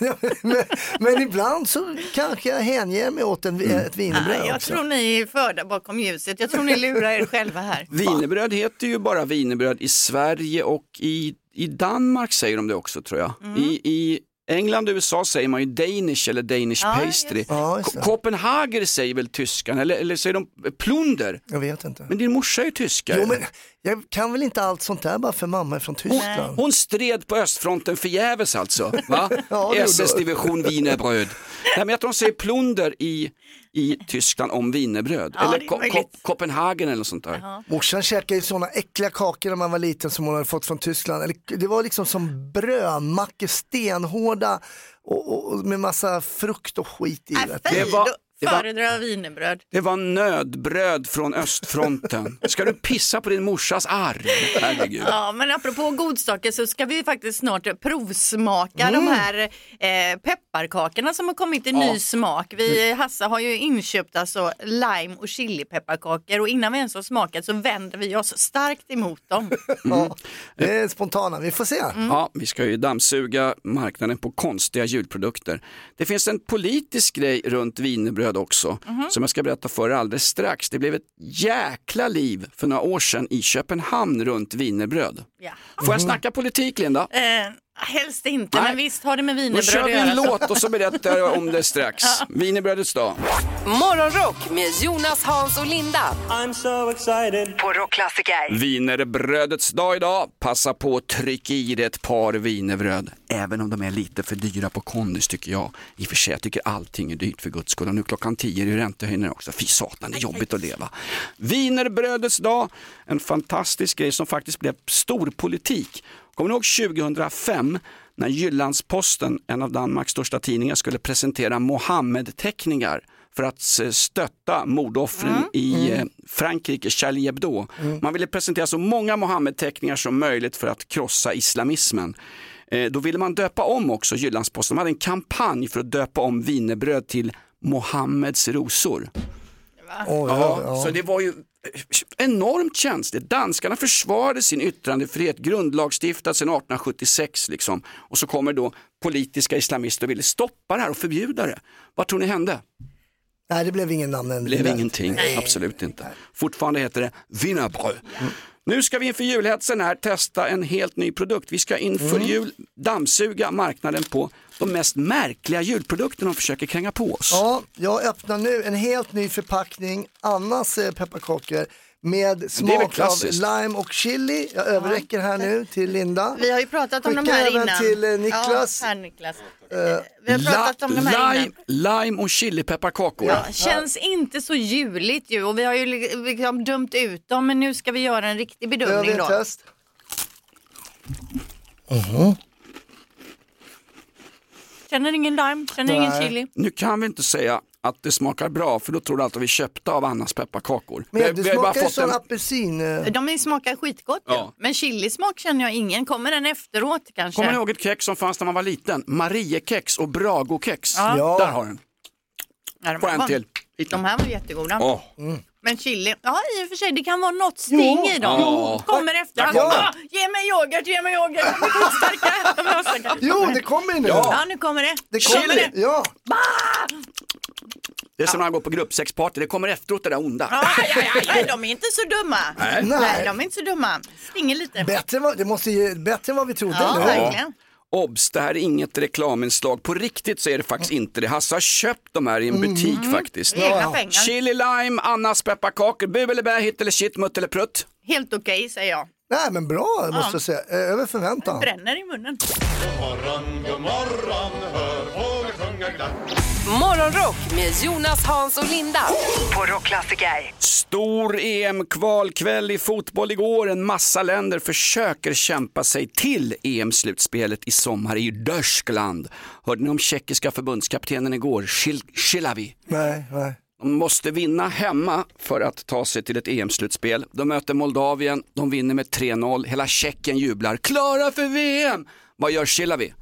Speaker 5: (laughs) men, men ibland så kanske jag hänger mig åt en, ett wienerbröd
Speaker 4: Nej, jag
Speaker 5: också.
Speaker 4: tror ni är förda bakom ljuset. Jag tror ni lurar er själva här. (laughs)
Speaker 3: Wienerbröd heter ju bara wienerbröd i Sverige och i, i Danmark säger de det också tror jag.
Speaker 4: Mm.
Speaker 3: I, I England och USA säger man ju Danish eller Danish
Speaker 4: Ja,
Speaker 3: pastry.
Speaker 5: Ja, just
Speaker 3: Ko-
Speaker 5: det.
Speaker 3: Kopenhager säger väl tyskan eller, eller säger de plunder?
Speaker 5: Jag vet inte.
Speaker 3: Men din morsa är ju tyska.
Speaker 5: Jo, men jag kan väl inte allt sånt där bara för mamma är från Tyskland.
Speaker 3: Hon stred på östfronten förgäves alltså. Va? (laughs)
Speaker 5: Ja, det gjorde
Speaker 3: SS-division wienerbröd. Nej, men jag tror de säger plunder i, i Tyskland om wienerbröd.
Speaker 4: Ja,
Speaker 3: eller Ko-. Ko- Kopenhagen eller sånt där.
Speaker 5: Morsan käkade ju sådana äckliga kakor när man var liten som hon hade fått från Tyskland. Det var liksom som brödmackor, stenhårda och, och, och med massa frukt och skit i.
Speaker 4: Äh,
Speaker 3: det var-
Speaker 4: föredrar wienerbröd.
Speaker 3: Det var nödbröd från östfronten. Ska du pissa på din morsas arv? Herregud.
Speaker 4: Ja, men apropå godsaker så ska vi faktiskt snart provsmaka de här eh, pepparkakorna som har kommit i
Speaker 3: Ja.
Speaker 4: ny smak. Vi, Hasse har ju inköpt alltså lime och chilipepparkakor och innan vi ens har smakat så vänder vi oss starkt emot dem.
Speaker 5: Ja, det är spontana, vi får se.
Speaker 3: Ja, vi ska ju dammsuga marknaden på konstiga julprodukter. Det finns en politisk grej runt wienerbröd också, som jag ska berätta för er alldeles strax. Det blev ett jäkla liv för några år sedan i Köpenhamn runt wienerbröd.
Speaker 4: Ja.
Speaker 3: Får jag snacka politik Linda?
Speaker 4: Eh, helst inte,
Speaker 3: Nej.
Speaker 4: men visst har det med
Speaker 3: Då
Speaker 4: wienerbröd
Speaker 3: kör
Speaker 4: att
Speaker 3: vi en
Speaker 4: göra.
Speaker 3: låt och så berättar jag (laughs) om det strax. Wienerbrödets dag.
Speaker 1: Morgonrock med Jonas, Hans och Linda.
Speaker 6: I'm so excited.
Speaker 1: På Rockklassiker.
Speaker 3: Wienerbrödets dag idag. Passa på att trycka i dig ett par wienerbröd. Även om de är lite för dyra på kondis tycker jag. I och för sig, jag tycker allting är dyrt för guds skull. Och nu klockan tio är det räntehöjningar också. Fy satan, det är jobbigt att leva. Wienerbrödets dag, en fantastisk grej som faktiskt blev stor politik. Kommer ni ihåg 2005 när Jyllandsposten, en av Danmarks största tidningar, skulle presentera Mohammed-teckningar för att stötta mordoffren i eh, Frankrike, Charlie Hebdo. Man ville presentera så många Mohammed-teckningar som möjligt för att krossa islamismen. Eh, Då ville man döpa om också Jyllandsposten. De hade en kampanj för att döpa om wienerbröd till Mohammeds rosor.
Speaker 5: Oj,
Speaker 3: Ja,
Speaker 5: ja,
Speaker 3: Så det var ju enormt känsligt. Danskarna försvarade sin yttrandefrihet, grundlagsstiftad sedan 1876 liksom. Och så kommer då politiska islamister och ville stoppa det här och förbjuda det. Vad tror ni hände?
Speaker 5: Nej, det blev ingen namn än.
Speaker 3: Det blev ingenting, absolut inte. Fortfarande heter det wienerbröd. Nu ska vi inför julhetsen här testa en helt ny produkt. Vi ska inför jul dammsuga marknaden på de mest märkliga julprodukterna de försöker kränga på oss.
Speaker 5: Ja, jag öppnar nu en helt ny förpackning, Annas eh, pepparkakor med smak av lime och chili. Jag överräcker här nu till Linda.
Speaker 4: Vi har ju pratat om de
Speaker 5: Skicka
Speaker 4: här
Speaker 5: även
Speaker 4: innan.
Speaker 5: till, eh, Niklas.
Speaker 4: Ja, här Niklas.
Speaker 5: Eh,
Speaker 4: Vi har pratat om de här
Speaker 3: lime,
Speaker 4: innan.
Speaker 3: lime och chilipepparkakor.
Speaker 4: Ja, känns inte så juligt ju och vi har ju li- liksom dömt ut dem men nu ska vi göra en riktig
Speaker 5: Då gör vi
Speaker 4: bedömning
Speaker 5: ett
Speaker 4: då.
Speaker 5: test. Mhm.
Speaker 4: Känner ingen lime, känner ingen chili.
Speaker 3: Nu kan vi inte säga att det smakar bra för då tror du alltid att vi köpte av Annas pepparkakor.
Speaker 5: Men
Speaker 3: Vi-
Speaker 5: det
Speaker 3: vi
Speaker 5: smakar ju sån
Speaker 3: en-
Speaker 5: apelsin. eh.
Speaker 4: De smakar skitgott
Speaker 3: Ja.
Speaker 4: ja. men chilismak känner jag ingen. Kommer den efteråt kanske?
Speaker 3: Kommer ni ihåg ett kex som fanns när man var liten? Mariekex och Bragokex.
Speaker 4: Ja.
Speaker 3: Där har den.
Speaker 4: Ja, de
Speaker 3: Får
Speaker 4: här
Speaker 3: en
Speaker 4: var-
Speaker 3: till.
Speaker 4: De här var jättegoda.
Speaker 3: Åh.
Speaker 4: Men chili, ja i och för sig det kan vara något sting i dem.
Speaker 3: Ja.
Speaker 4: Kommer efter.
Speaker 3: Där kom
Speaker 4: Ah, ge mig yoghurt, ge mig yoghurt. De är skitstarka. De är starka.
Speaker 5: Jo, det kommer nu.
Speaker 4: Ja, nu kommer det.
Speaker 5: Det kommer det. Ja.
Speaker 3: Det är som när man går på gruppsexparty, det kommer efteråt det där onda.
Speaker 4: Ja, ja, ja, ja, de är inte så dumma.
Speaker 3: Nej.
Speaker 4: Nej, de är inte så dumma. Stinger lite.
Speaker 5: Bättre, än vad- det måste ge, bättre än vad vi trodde.
Speaker 4: Ja,
Speaker 5: eller hur?
Speaker 4: verkligen.
Speaker 3: Obs, det här är inget reklaminslag. På riktigt så är det faktiskt inte det. Hasse har köpt de här i en butik faktiskt.
Speaker 4: Egna Mm. pengar.
Speaker 3: Chili lime, Annas pepparkakor, bu eller bä, hit eller shit, mutt eller prutt.
Speaker 4: Helt okej säger jag.
Speaker 5: Nej men bra måste
Speaker 4: Ja.
Speaker 5: jag säga, Eh, över förväntan.
Speaker 4: Bränner i munnen.
Speaker 6: morgon, god morgon, hör fåglar sjunga glatt.
Speaker 1: Morgonrock med Jonas, Hans och Linda på Rockklassiker.
Speaker 3: Stor EM-kvalkväll i fotboll igår. En massa länder försöker kämpa sig till EM-slutspelet i sommar i Dörskeland. Hörde ni om tjeckiska förbundskaptenen igår, Shilavi?
Speaker 5: Nej, nej.
Speaker 3: De måste vinna hemma för att ta sig till ett EM-slutspel. De möter Moldavien, de vinner med 3-0. Hela Tjeckien jublar. Klara för VM! Vad gör Shilavi?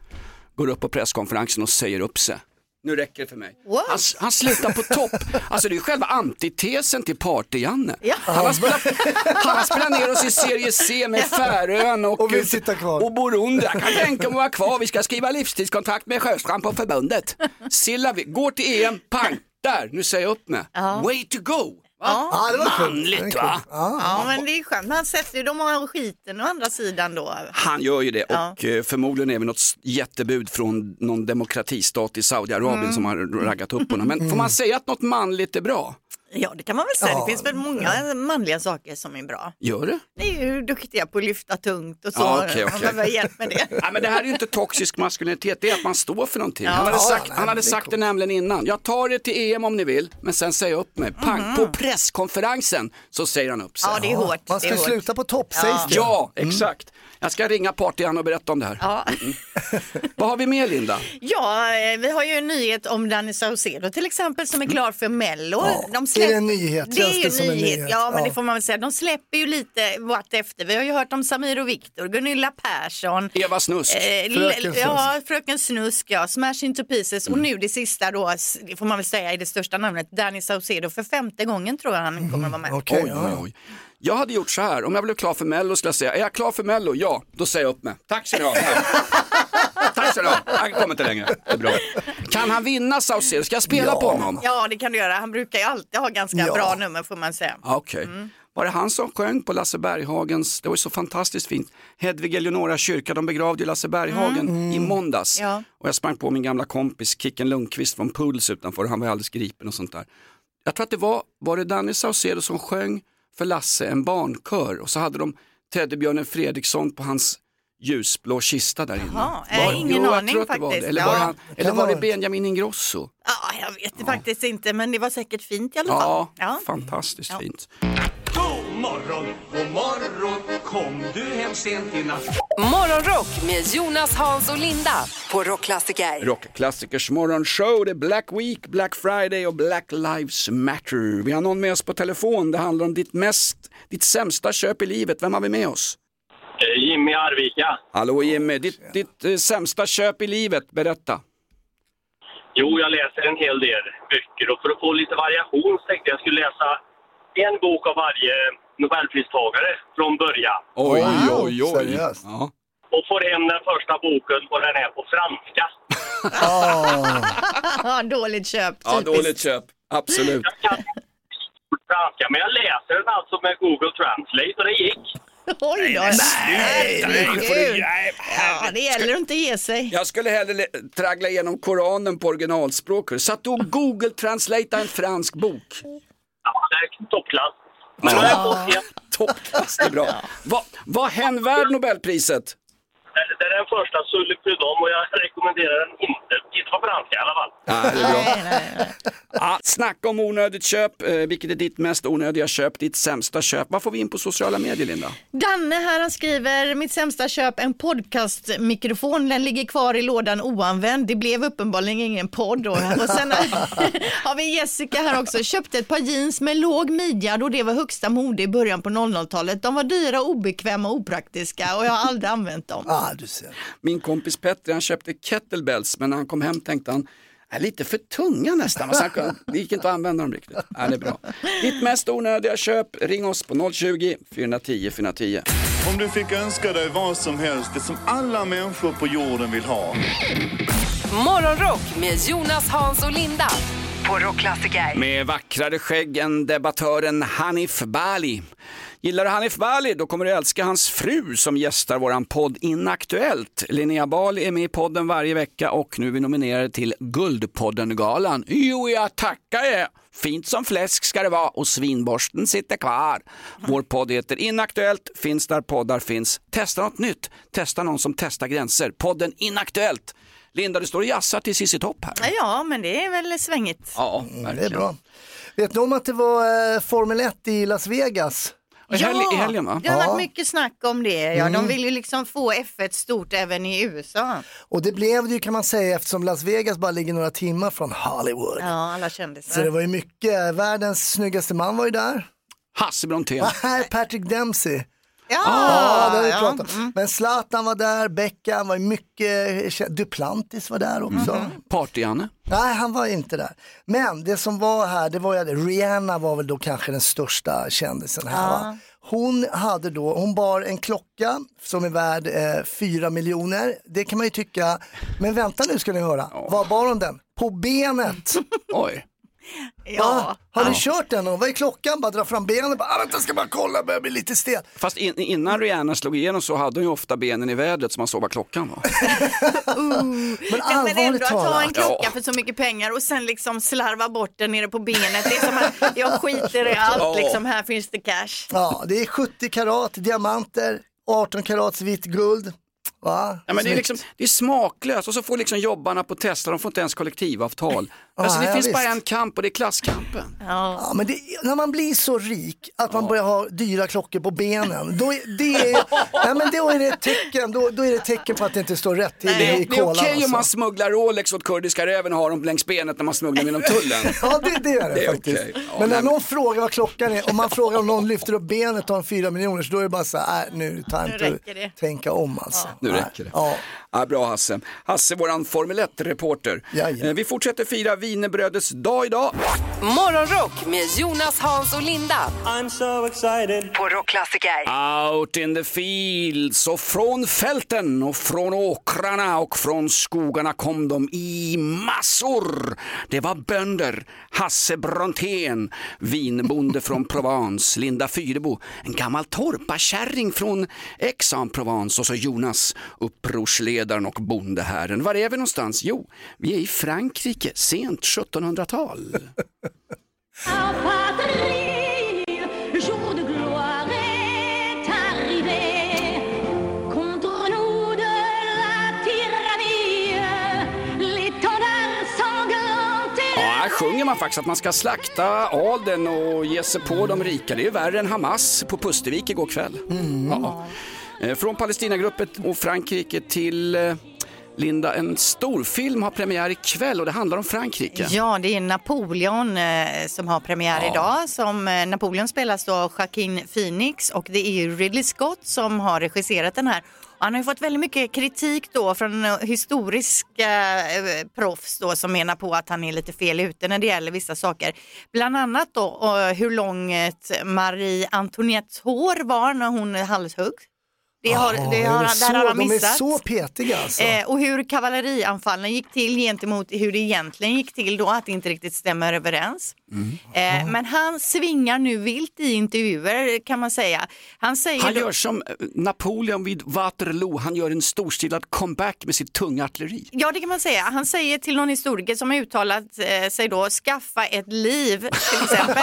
Speaker 3: Går upp på presskonferensen och säger upp sig. Nu räcker det för mig. Han, han slutar på topp. Alltså det är ju själva antitesen till Party-Janne. Han, har spelat, han har spelat ner oss i serie C med Färöarna och,
Speaker 5: Och vill sitta kvar.
Speaker 3: och Burundi. Jag kan tänka mig att vara kvar. Vi ska skriva livstidskontrakt med Sjöstrand på förbundet. Sillavi går till EM, pang, där, nu säger jag upp mig. Way to go! Va?
Speaker 5: Ja, det var kul.
Speaker 3: Manligt va?
Speaker 5: Ja.
Speaker 4: Ja, men det är skönt. Man sätter ju dem och skiten å andra sidan då.
Speaker 3: Han gör ju det
Speaker 4: Ja.
Speaker 3: och eh, förmodligen är det något jättebud från någon demokratistat i Saudiarabien
Speaker 4: Mm.
Speaker 3: som har raggat upp honom. Men får man säga att något manligt är bra?
Speaker 4: Ja, det kan man väl säga.
Speaker 3: Ja.
Speaker 4: Det finns väl många manliga saker som är bra.
Speaker 3: Gör det?
Speaker 4: Ni är ju duktiga på att lyfta tungt och så.
Speaker 3: Ja, okej,
Speaker 4: Man
Speaker 3: okej.
Speaker 4: behöver hjälp med det.
Speaker 3: Nej, men det här är ju inte toxisk maskulinitet, det är att man står för någonting.
Speaker 4: Ja.
Speaker 3: Han hade
Speaker 4: Ja,
Speaker 3: sagt,
Speaker 4: nej,
Speaker 3: han hade
Speaker 4: det
Speaker 3: sagt det nämligen innan. Jag tar det till EM om ni vill, men sen säger jag upp mig. Pang,
Speaker 4: Mhm.
Speaker 3: på presskonferensen så säger han upp sig.
Speaker 4: Ja, det är hårt.
Speaker 5: Man ska sluta på topp sägs det.
Speaker 3: Ja, exakt. Jag ska ringa partyan och berätta om det här.
Speaker 4: Ja.
Speaker 3: Vad har vi mer Linda?
Speaker 4: Ja, eh, vi har ju en nyhet om Danny Saucedo till exempel som är klar för Mello.
Speaker 5: Ja,
Speaker 4: De
Speaker 5: är det en nyhet?
Speaker 4: Det är ju en nyhet.
Speaker 5: nyhet?
Speaker 4: Ja, men
Speaker 5: Ja.
Speaker 4: det får man väl säga. De släpper ju lite vart efter. Vi har ju hört om Samir och Viktor, Gunilla Persson.
Speaker 3: Eva Snusk.
Speaker 4: Eh,
Speaker 5: Fröken
Speaker 4: l- Ja, Fröken Snusk, ja. Smash into pieces. Och nu det sista då, det får man väl säga är det största namnet, Danny Saucedo. För femte gången tror jag han kommer att vara med.
Speaker 5: Okej,
Speaker 3: oj,
Speaker 5: ja.
Speaker 3: oj, oj. Jag hade gjort så här, om jag blev klar för Mello skulle jag säga, är jag klar för Mello? Ja, då säger jag upp mig. Tack så ni ha. (laughs) Tack så ni ha. Jag kommer inte längre. Det är bra. Kan han vinna Saucedo? Ska jag spela
Speaker 5: Ja.
Speaker 3: på honom?
Speaker 4: Ja, det kan du göra. Han brukar ju alltid ha ganska
Speaker 5: Ja.
Speaker 4: bra nummer får man säga.
Speaker 3: Ja, Okej. Var det han som sjöng på Lasse Berghagens, det var ju så fantastiskt fint, Hedvig Eleonora kyrka, de begravde ju Lasse Berghagen i måndags.
Speaker 4: Ja.
Speaker 3: Och jag sprang på min gamla kompis Kicken Lundqvist från Puls utanför, han var ju alldeles gripen och sånt där. Jag tror att det var, var det Danny Saucedo som sjöng för Lasse en barnkör och så hade de Teddybjörnen Fredriksson på hans ljusblå kista där inne.
Speaker 4: Jaha,
Speaker 3: Var-
Speaker 4: ingen
Speaker 3: jo, jag
Speaker 4: aning
Speaker 3: det var
Speaker 4: faktiskt.
Speaker 3: Eller var,
Speaker 4: Ja.
Speaker 3: det han, eller var det. Benjamin Ingrosso?
Speaker 4: Ja, jag vet det faktiskt inte, men det var säkert fint i alla fall.
Speaker 3: Ja, fantastiskt fint.
Speaker 6: Morgon, god morgon, kom du hem sent i natt?
Speaker 1: Morgonrock med Jonas, Hans och Linda på Rockklassiker.
Speaker 3: Rockklassikers morgonshow, det är Black Week, Black Friday och Black Lives Matter. Vi har någon med oss på telefon, det handlar om ditt mest, ditt sämsta köp i livet. Vem har vi med oss?
Speaker 10: Eh, Jimmy Arvika.
Speaker 3: Hallå Jimmy, ditt, ditt eh, sämsta köp i livet, berätta.
Speaker 10: Jo, jag läser en hel del böcker och för att få lite variation så tänkte jag skulle läsa en bok av varje Nobelpristagare från början.
Speaker 3: Oj,
Speaker 5: Wow,
Speaker 3: oj, oj.
Speaker 5: seriöst?
Speaker 3: Ja.
Speaker 10: Och får hem den första boken och den är på franska.
Speaker 5: Ah, (laughs)
Speaker 4: dåligt köp.
Speaker 3: ja,
Speaker 4: typiskt.
Speaker 3: dåligt köp. Absolut.
Speaker 10: Jag kan inte franska, men jag läser den alltså med Google Translate och det gick.
Speaker 4: Oj då.
Speaker 3: Nej, nej,
Speaker 4: Ja, det gäller att inte ge sig.
Speaker 3: Jag skulle hellre traggla igenom Koranen på originalspråk. Satt du och Google translata en fransk bok?
Speaker 10: Ja, det är toppklass.
Speaker 3: Ja. Toppklass, det är bra. Vad vad hän värd Nobelpriset?
Speaker 10: Det är den första Sulle Prudhomme och jag rekommenderar den inte. Inte på franska i alla fall.
Speaker 3: Ja, det är bra. Ja, (laughs) snacka om onödigt köp. Eh, vilket är ditt mest onödiga köp, ditt sämsta köp? Vad får vi in på sociala medier, Linda?
Speaker 4: Danne här han skriver, mitt sämsta köp en podcastmikrofon, den ligger kvar i lådan oanvänd. Det blev uppenbarligen ingen podd då. Och sen har (laughs) vi Jessica här också, köpte ett par jeans med låg midja då det var högsta mode i början på 00-talet. De var dyra, obekväma och opraktiska och jag har aldrig använt dem.
Speaker 5: Ah, du ser.
Speaker 3: Min kompis Petter han köpte kettlebells men när han kom hem tänkte han är lite för tunga nästan. Det gick inte att använda dem riktigt. Ja, det är bra. Ditt mest onödiga köp, ring oss på 020 410 410.
Speaker 7: Om du fick önska dig vad som helst, det som alla människor på jorden vill ha.
Speaker 1: Morgonrock med Jonas, Hans och Linda på Rockklassiker.
Speaker 3: Med vackrare skägg än debattören Hanif Bali. Gillar du Hanif Bali då kommer du älska hans fru som gästar våran podd Inaktuellt. Linnea Bali är med i podden varje vecka och nu är vi nominerade till Guldpodden-galan. Jo, jag tackar er! Fint som fläsk ska det vara och svinborsten sitter kvar. Vår podd heter Inaktuellt, finns där poddar finns. Testa något nytt, testa någon som testar gränser. Podden Inaktuellt. Linda, du står och jassar till Cissi Topp här.
Speaker 4: Ja, men det är väl svängigt.
Speaker 3: Ja,
Speaker 5: Mm, det är bra. Vet ni om att det var eh, Formel 1 i Las Vegas?
Speaker 3: I helg- i helgen, va?
Speaker 4: Det har
Speaker 5: Ja.
Speaker 4: varit mycket snack om det. Ja.
Speaker 5: Mm.
Speaker 4: De vill ju liksom få F1 stort även i USA.
Speaker 5: Och det blev det ju kan man säga eftersom Las Vegas bara ligger några timmar från Hollywood.
Speaker 4: Ja, alla
Speaker 5: Så
Speaker 4: kändisar.
Speaker 5: det var ju mycket, världens snyggaste man var ju där.
Speaker 3: Hasse Brontén.
Speaker 5: Nej, (laughs) Patrick Dempsey.
Speaker 4: Ja,
Speaker 5: Ja, det
Speaker 4: ja.
Speaker 5: om. Men Zlatan var där, Beckham var mycket, Duplantis var där också.
Speaker 3: Mm. Party-Janne.
Speaker 5: Nej, han var inte där. Men det som var här, det var ju att Rihanna var väl då kanske den största kändisen här. Va? Hon hade då, hon bar en klocka som är värd eh, 4 miljoner. Det kan man ju tycka, men vänta nu ska ni höra. Var bar hon den? På benet. (laughs)
Speaker 3: Oj.
Speaker 5: Va? Har ni
Speaker 3: Ja.
Speaker 5: kört den? Och vad är klockan? Bara dra fram benen. Bara, ah, vänta, jag ska bara kolla, börjar bli lite stel.
Speaker 3: Fast in, innan Rihanna slog igenom så hade hon ju ofta benen i vädret så man såg vad klockan var. (laughs)
Speaker 5: Men
Speaker 4: Men
Speaker 5: allvarligt
Speaker 4: ändå att ta
Speaker 5: talat.
Speaker 4: en klocka för så mycket pengar och sen liksom slarva bort den nere på benet. Det är som att jag skiter i allt,
Speaker 5: Ja.
Speaker 4: liksom, här finns det cash.
Speaker 5: Ja, det är 70 karat diamanter, 18 karats vitt guld. Va?
Speaker 3: Ja, men det, är liksom, det är smaklöst och så får liksom jobbarna på Tesla, de får inte ens kollektivavtal.
Speaker 5: Ja,
Speaker 3: alltså, det
Speaker 5: ja,
Speaker 3: finns
Speaker 5: visst.
Speaker 3: bara en kamp och det är klasskampen.
Speaker 5: Ja, men det, när man blir så rik att man börjar ha dyra klockor på benen, då är det, nej, (laughs) men då är det ett tecken, då, då är det ett tecken på att det inte står rätt till
Speaker 3: Det är,
Speaker 5: i
Speaker 3: det är okej
Speaker 5: kolan.
Speaker 3: om man
Speaker 5: alltså.
Speaker 3: smugglar Rolex åt kurdiska räven och har dem längs benet när man smugglar genom tullen. (laughs)
Speaker 5: Ja, det, det är det,
Speaker 3: Det är
Speaker 5: faktiskt.
Speaker 3: Ja,
Speaker 5: men när
Speaker 3: nej, men-
Speaker 5: någon frågar vad klockan är, om man frågar om någon lyfter upp benet och har en fyra miljoner, så då är det bara så här, äh, nu är det time
Speaker 4: det.
Speaker 5: tänka om alltså.
Speaker 3: Nu
Speaker 5: Nej.
Speaker 3: räcker det.
Speaker 5: Ja.
Speaker 3: Ja, bra Hasse. Hasse, våran Formel 1-reporter.
Speaker 5: Jajamän.
Speaker 3: Eh, Vi fortsätter fira wienerbrödets dag idag.
Speaker 1: Morgonrock med Jonas, Hans och Linda
Speaker 6: I'm so excited.
Speaker 1: på Rockklassiker.
Speaker 3: Out in the fields och från fälten och från åkrarna och från skogarna kom de i massor. Det var bönder, Hasse Brontén, vinbonde från Provence, Linda Fyrebo, en gammal torparkärring från Aix-en-Provence och så Jonas, upprorsledaren och bondeherren. Var är vi någonstans? Jo, vi är i Frankrike, sent 1700-tal.
Speaker 11: Le jour de gloire est arrivé. Contre nous de la tyrannie, l'étendard sanglant
Speaker 3: Ja, här sjunger man faktiskt att man ska slakta adeln och ge sig på de rika. Det är värre än Hamas på Pustervik igår kväll. Ja. Eh, Från Palestinagruppen och Frankrike till eh, Linda, en storfilm har premiär ikväll och det handlar om Frankrike.
Speaker 4: Ja, det är Napoleon eh, som har premiär idag. Som, eh, Napoleon spelas av Joaquin Phoenix och det är Ridley Scott som har regisserat den här. Han har ju fått väldigt mycket kritik då från historiska eh, proffs då som menar på att han är lite fel ute när det gäller vissa saker. Bland annat då hur långt Marie Antoinettes hår var när hon halshugg. Det har,
Speaker 5: Ja,
Speaker 4: det har, där
Speaker 5: så,
Speaker 4: har han
Speaker 5: de är
Speaker 4: missat.
Speaker 5: så petiga alltså.
Speaker 4: Eh, och hur kavallerianfallen gick till gentemot hur det egentligen gick till då, att det inte riktigt stämmer överens.
Speaker 3: Mm.
Speaker 4: Eh, men han svingar nu vilt i intervjuer kan man säga. Han säger
Speaker 3: Han
Speaker 4: då-
Speaker 3: gör som eh, Napoleon vid Waterloo, han gör en storstilad comeback med sitt tunga artilleri.
Speaker 4: Ja, det kan man säga. Han säger till någon historiker som har uttalat eh, sig då, skaffa ett liv till exempel.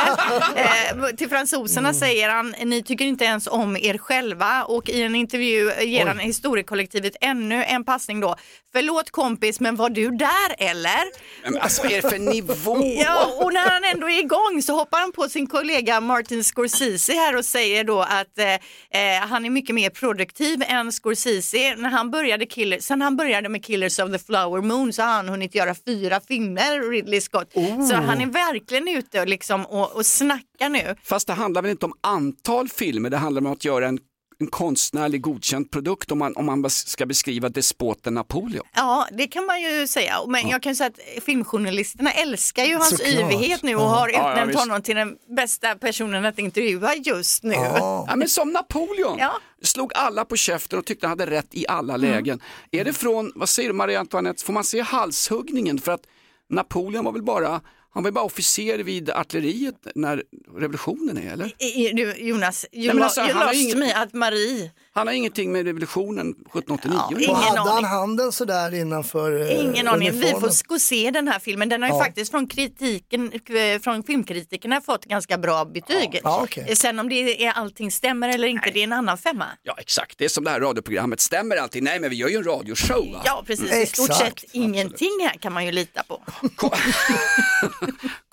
Speaker 4: (laughs) eh, till fransoserna säger han, ni tycker inte ens om er själva och i en intervju ger han historiekollektivet ännu en passning då. Förlåt kompis, men var du där eller?
Speaker 3: Men alltså vad är det för nivå?
Speaker 4: Ja, och när han ändå är igång så hoppar han på sin kollega Martin Scorsese här och säger då att eh, eh, han är mycket mer produktiv än Scorsese. När han började Killer, sen han började med Killers of the Flower Moon så har han hunnit göra fyra filmer, Ridley Scott. Så han är verkligen ute och, liksom, och, och snackar nu.
Speaker 3: Fast det handlar väl inte om antal filmer, det handlar om att göra en, en konstnärlig godkänd produkt om man, om man ska beskriva despoten Napoleon.
Speaker 4: Ja, det kan man ju säga. Men jag kan säga att filmjournalisterna älskar ju hans
Speaker 3: Såklart.
Speaker 4: yvighet nu och
Speaker 3: Ja.
Speaker 4: har
Speaker 3: Ja, ja,
Speaker 4: utnämnt
Speaker 3: visst.
Speaker 4: honom till den bästa personen att intervjua just nu.
Speaker 3: Ja, men som Napoleon.
Speaker 4: Ja.
Speaker 3: Slog alla på käften och tyckte han hade rätt i alla
Speaker 4: Mm.
Speaker 3: lägen. Är det från, vad säger du Marie Antoinette, får man se halshuggningen? För att Napoleon var väl bara, han var ju bara officer vid artilleriet när revolutionen är, eller?
Speaker 4: Jonas, you,
Speaker 3: Nej, alltså,
Speaker 4: you lost
Speaker 3: ingen-
Speaker 4: me att Marie,
Speaker 3: Han har ingenting med revolutionen 1789
Speaker 5: och hade han handen sådär innanför eh,
Speaker 4: ingen aning. Vi får gå se den här filmen. Den har ju
Speaker 5: Ja.
Speaker 4: faktiskt från, kritiken, eh, från filmkritikerna fått ganska bra betyg.
Speaker 3: Ja, okej.
Speaker 4: Sen om det är, allting stämmer eller inte, det är en annan femma.
Speaker 3: Ja exakt, det är som det här radioprogrammet, stämmer alltid? Nej men vi gör ju en radioshow. Va?
Speaker 4: Ja, precis. I stort
Speaker 3: Exakt.
Speaker 4: sett ingenting här kan man ju lita på. (laughs) (laughs)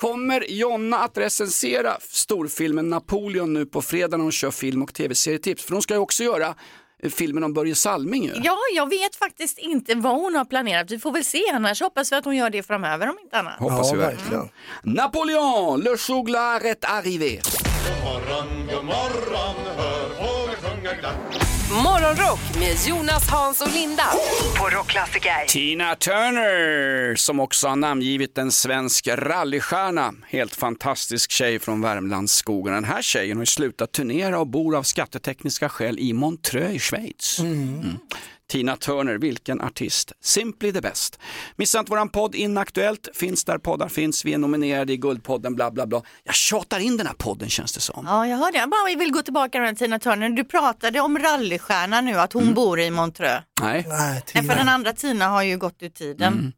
Speaker 3: Kommer Jonna att recensera storfilmen Napoleon nu på fredag när hon kör film och tv-serietips? För hon ska ju också göra eh, filmen om Börje Salming ju.
Speaker 4: Ja, jag vet faktiskt inte vad hon har planerat. Vi får väl se, annars hoppas vi att hon gör det framöver om inte annat.
Speaker 3: Hoppas vi verkligen. Napoleon, le chouglar est arrivé.
Speaker 6: morgon, god morgon, hör fåglar sjunga glatt.
Speaker 1: Morgonrock med Jonas, Hans och Linda på Rockklassiker.
Speaker 3: Tina Turner som också har namngivit en svensk rallystjärna. Helt fantastisk tjej från Värmlandsskogen. Den här tjejen har slutat turnera och bor av skattetekniska skäl i Montreux i Schweiz. Mm. Tina Turner, vilken artist. Simply the best. Missa inte våran podd Inaktuellt, finns där poddar finns. Vi är nominerade i Guldpodden, bla bla bla. Jag tjatar in den här podden känns det som.
Speaker 4: Ja, jag hörde. Jag bara vill gå tillbaka till Tina Turner. Du pratade om rallystjärnan nu, att hon
Speaker 3: Mm.
Speaker 4: bor i Montreux.
Speaker 3: Nej.
Speaker 5: Nej,
Speaker 4: Nej, för den andra Tina har ju gått ur tiden.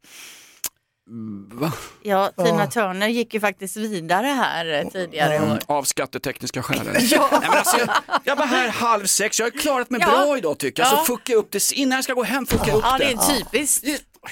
Speaker 3: Va?
Speaker 4: Ja, Tina
Speaker 3: Ja.
Speaker 4: Turner gick ju faktiskt vidare här eh, tidigare i år.
Speaker 3: Av skattetekniska skäl. (laughs)
Speaker 4: Ja.
Speaker 3: Nej, men alltså, jag, jag var här halv sex, jag har klarat mig
Speaker 4: Ja.
Speaker 3: bra idag tycker jag.
Speaker 4: Ja.
Speaker 3: Så fuckar jag upp det, innan jag ska gå hem fuckar jag upp
Speaker 4: Ja,
Speaker 3: det.
Speaker 4: det är typiskt.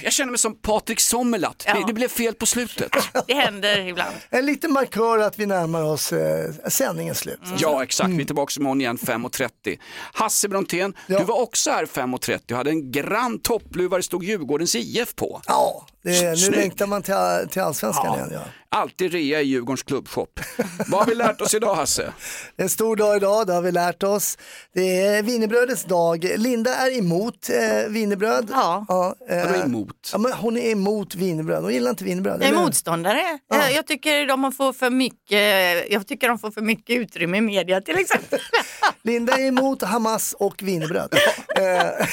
Speaker 3: Jag känner mig som Patrik Sommerlath, det, det blev fel på slutet.
Speaker 4: Det händer ibland.
Speaker 5: En liten markör att vi närmar oss eh, sändningens slut.
Speaker 3: Ja exakt, vi är tillbaka imorgon igen 5.30. Hasse Brontén, du var också här 5.30 och hade en grann toppluva det stod Djurgårdens IF på.
Speaker 5: Ja, det, är- nu
Speaker 3: Snyggt.
Speaker 5: längtar man till, till allsvenskan igen. Ja.
Speaker 3: Alltid rea i Djurgårdens klubbshop. Vad har vi lärt oss idag Hasse?
Speaker 5: Det är en stor dag idag, det har vi lärt oss. Det är wienerbrödets dag. Linda är emot eh, wienerbröd.
Speaker 4: Ja.
Speaker 5: eh,
Speaker 3: Vadå emot?
Speaker 5: Ja, men hon är emot wienerbröd, hon gillar inte wienerbröd.
Speaker 4: Jag är motståndare. Eh, Jag tycker de får för mycket, jag tycker de får för mycket utrymme i media till exempel. (laughs)
Speaker 5: Linda är emot Hamas och wienerbröd. Eh,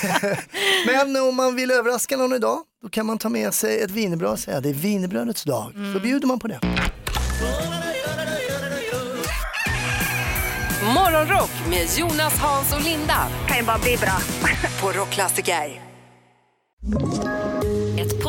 Speaker 5: (laughs) Men om man vill överraska någon idag, då kan man ta med sig ett wienerbröd och säga det är wienerbrödets dag. Så bjuder man på det.
Speaker 1: Morgonrock med Jonas, Hans och Linda. Kan ju bara bli bra. på Rockklassiker.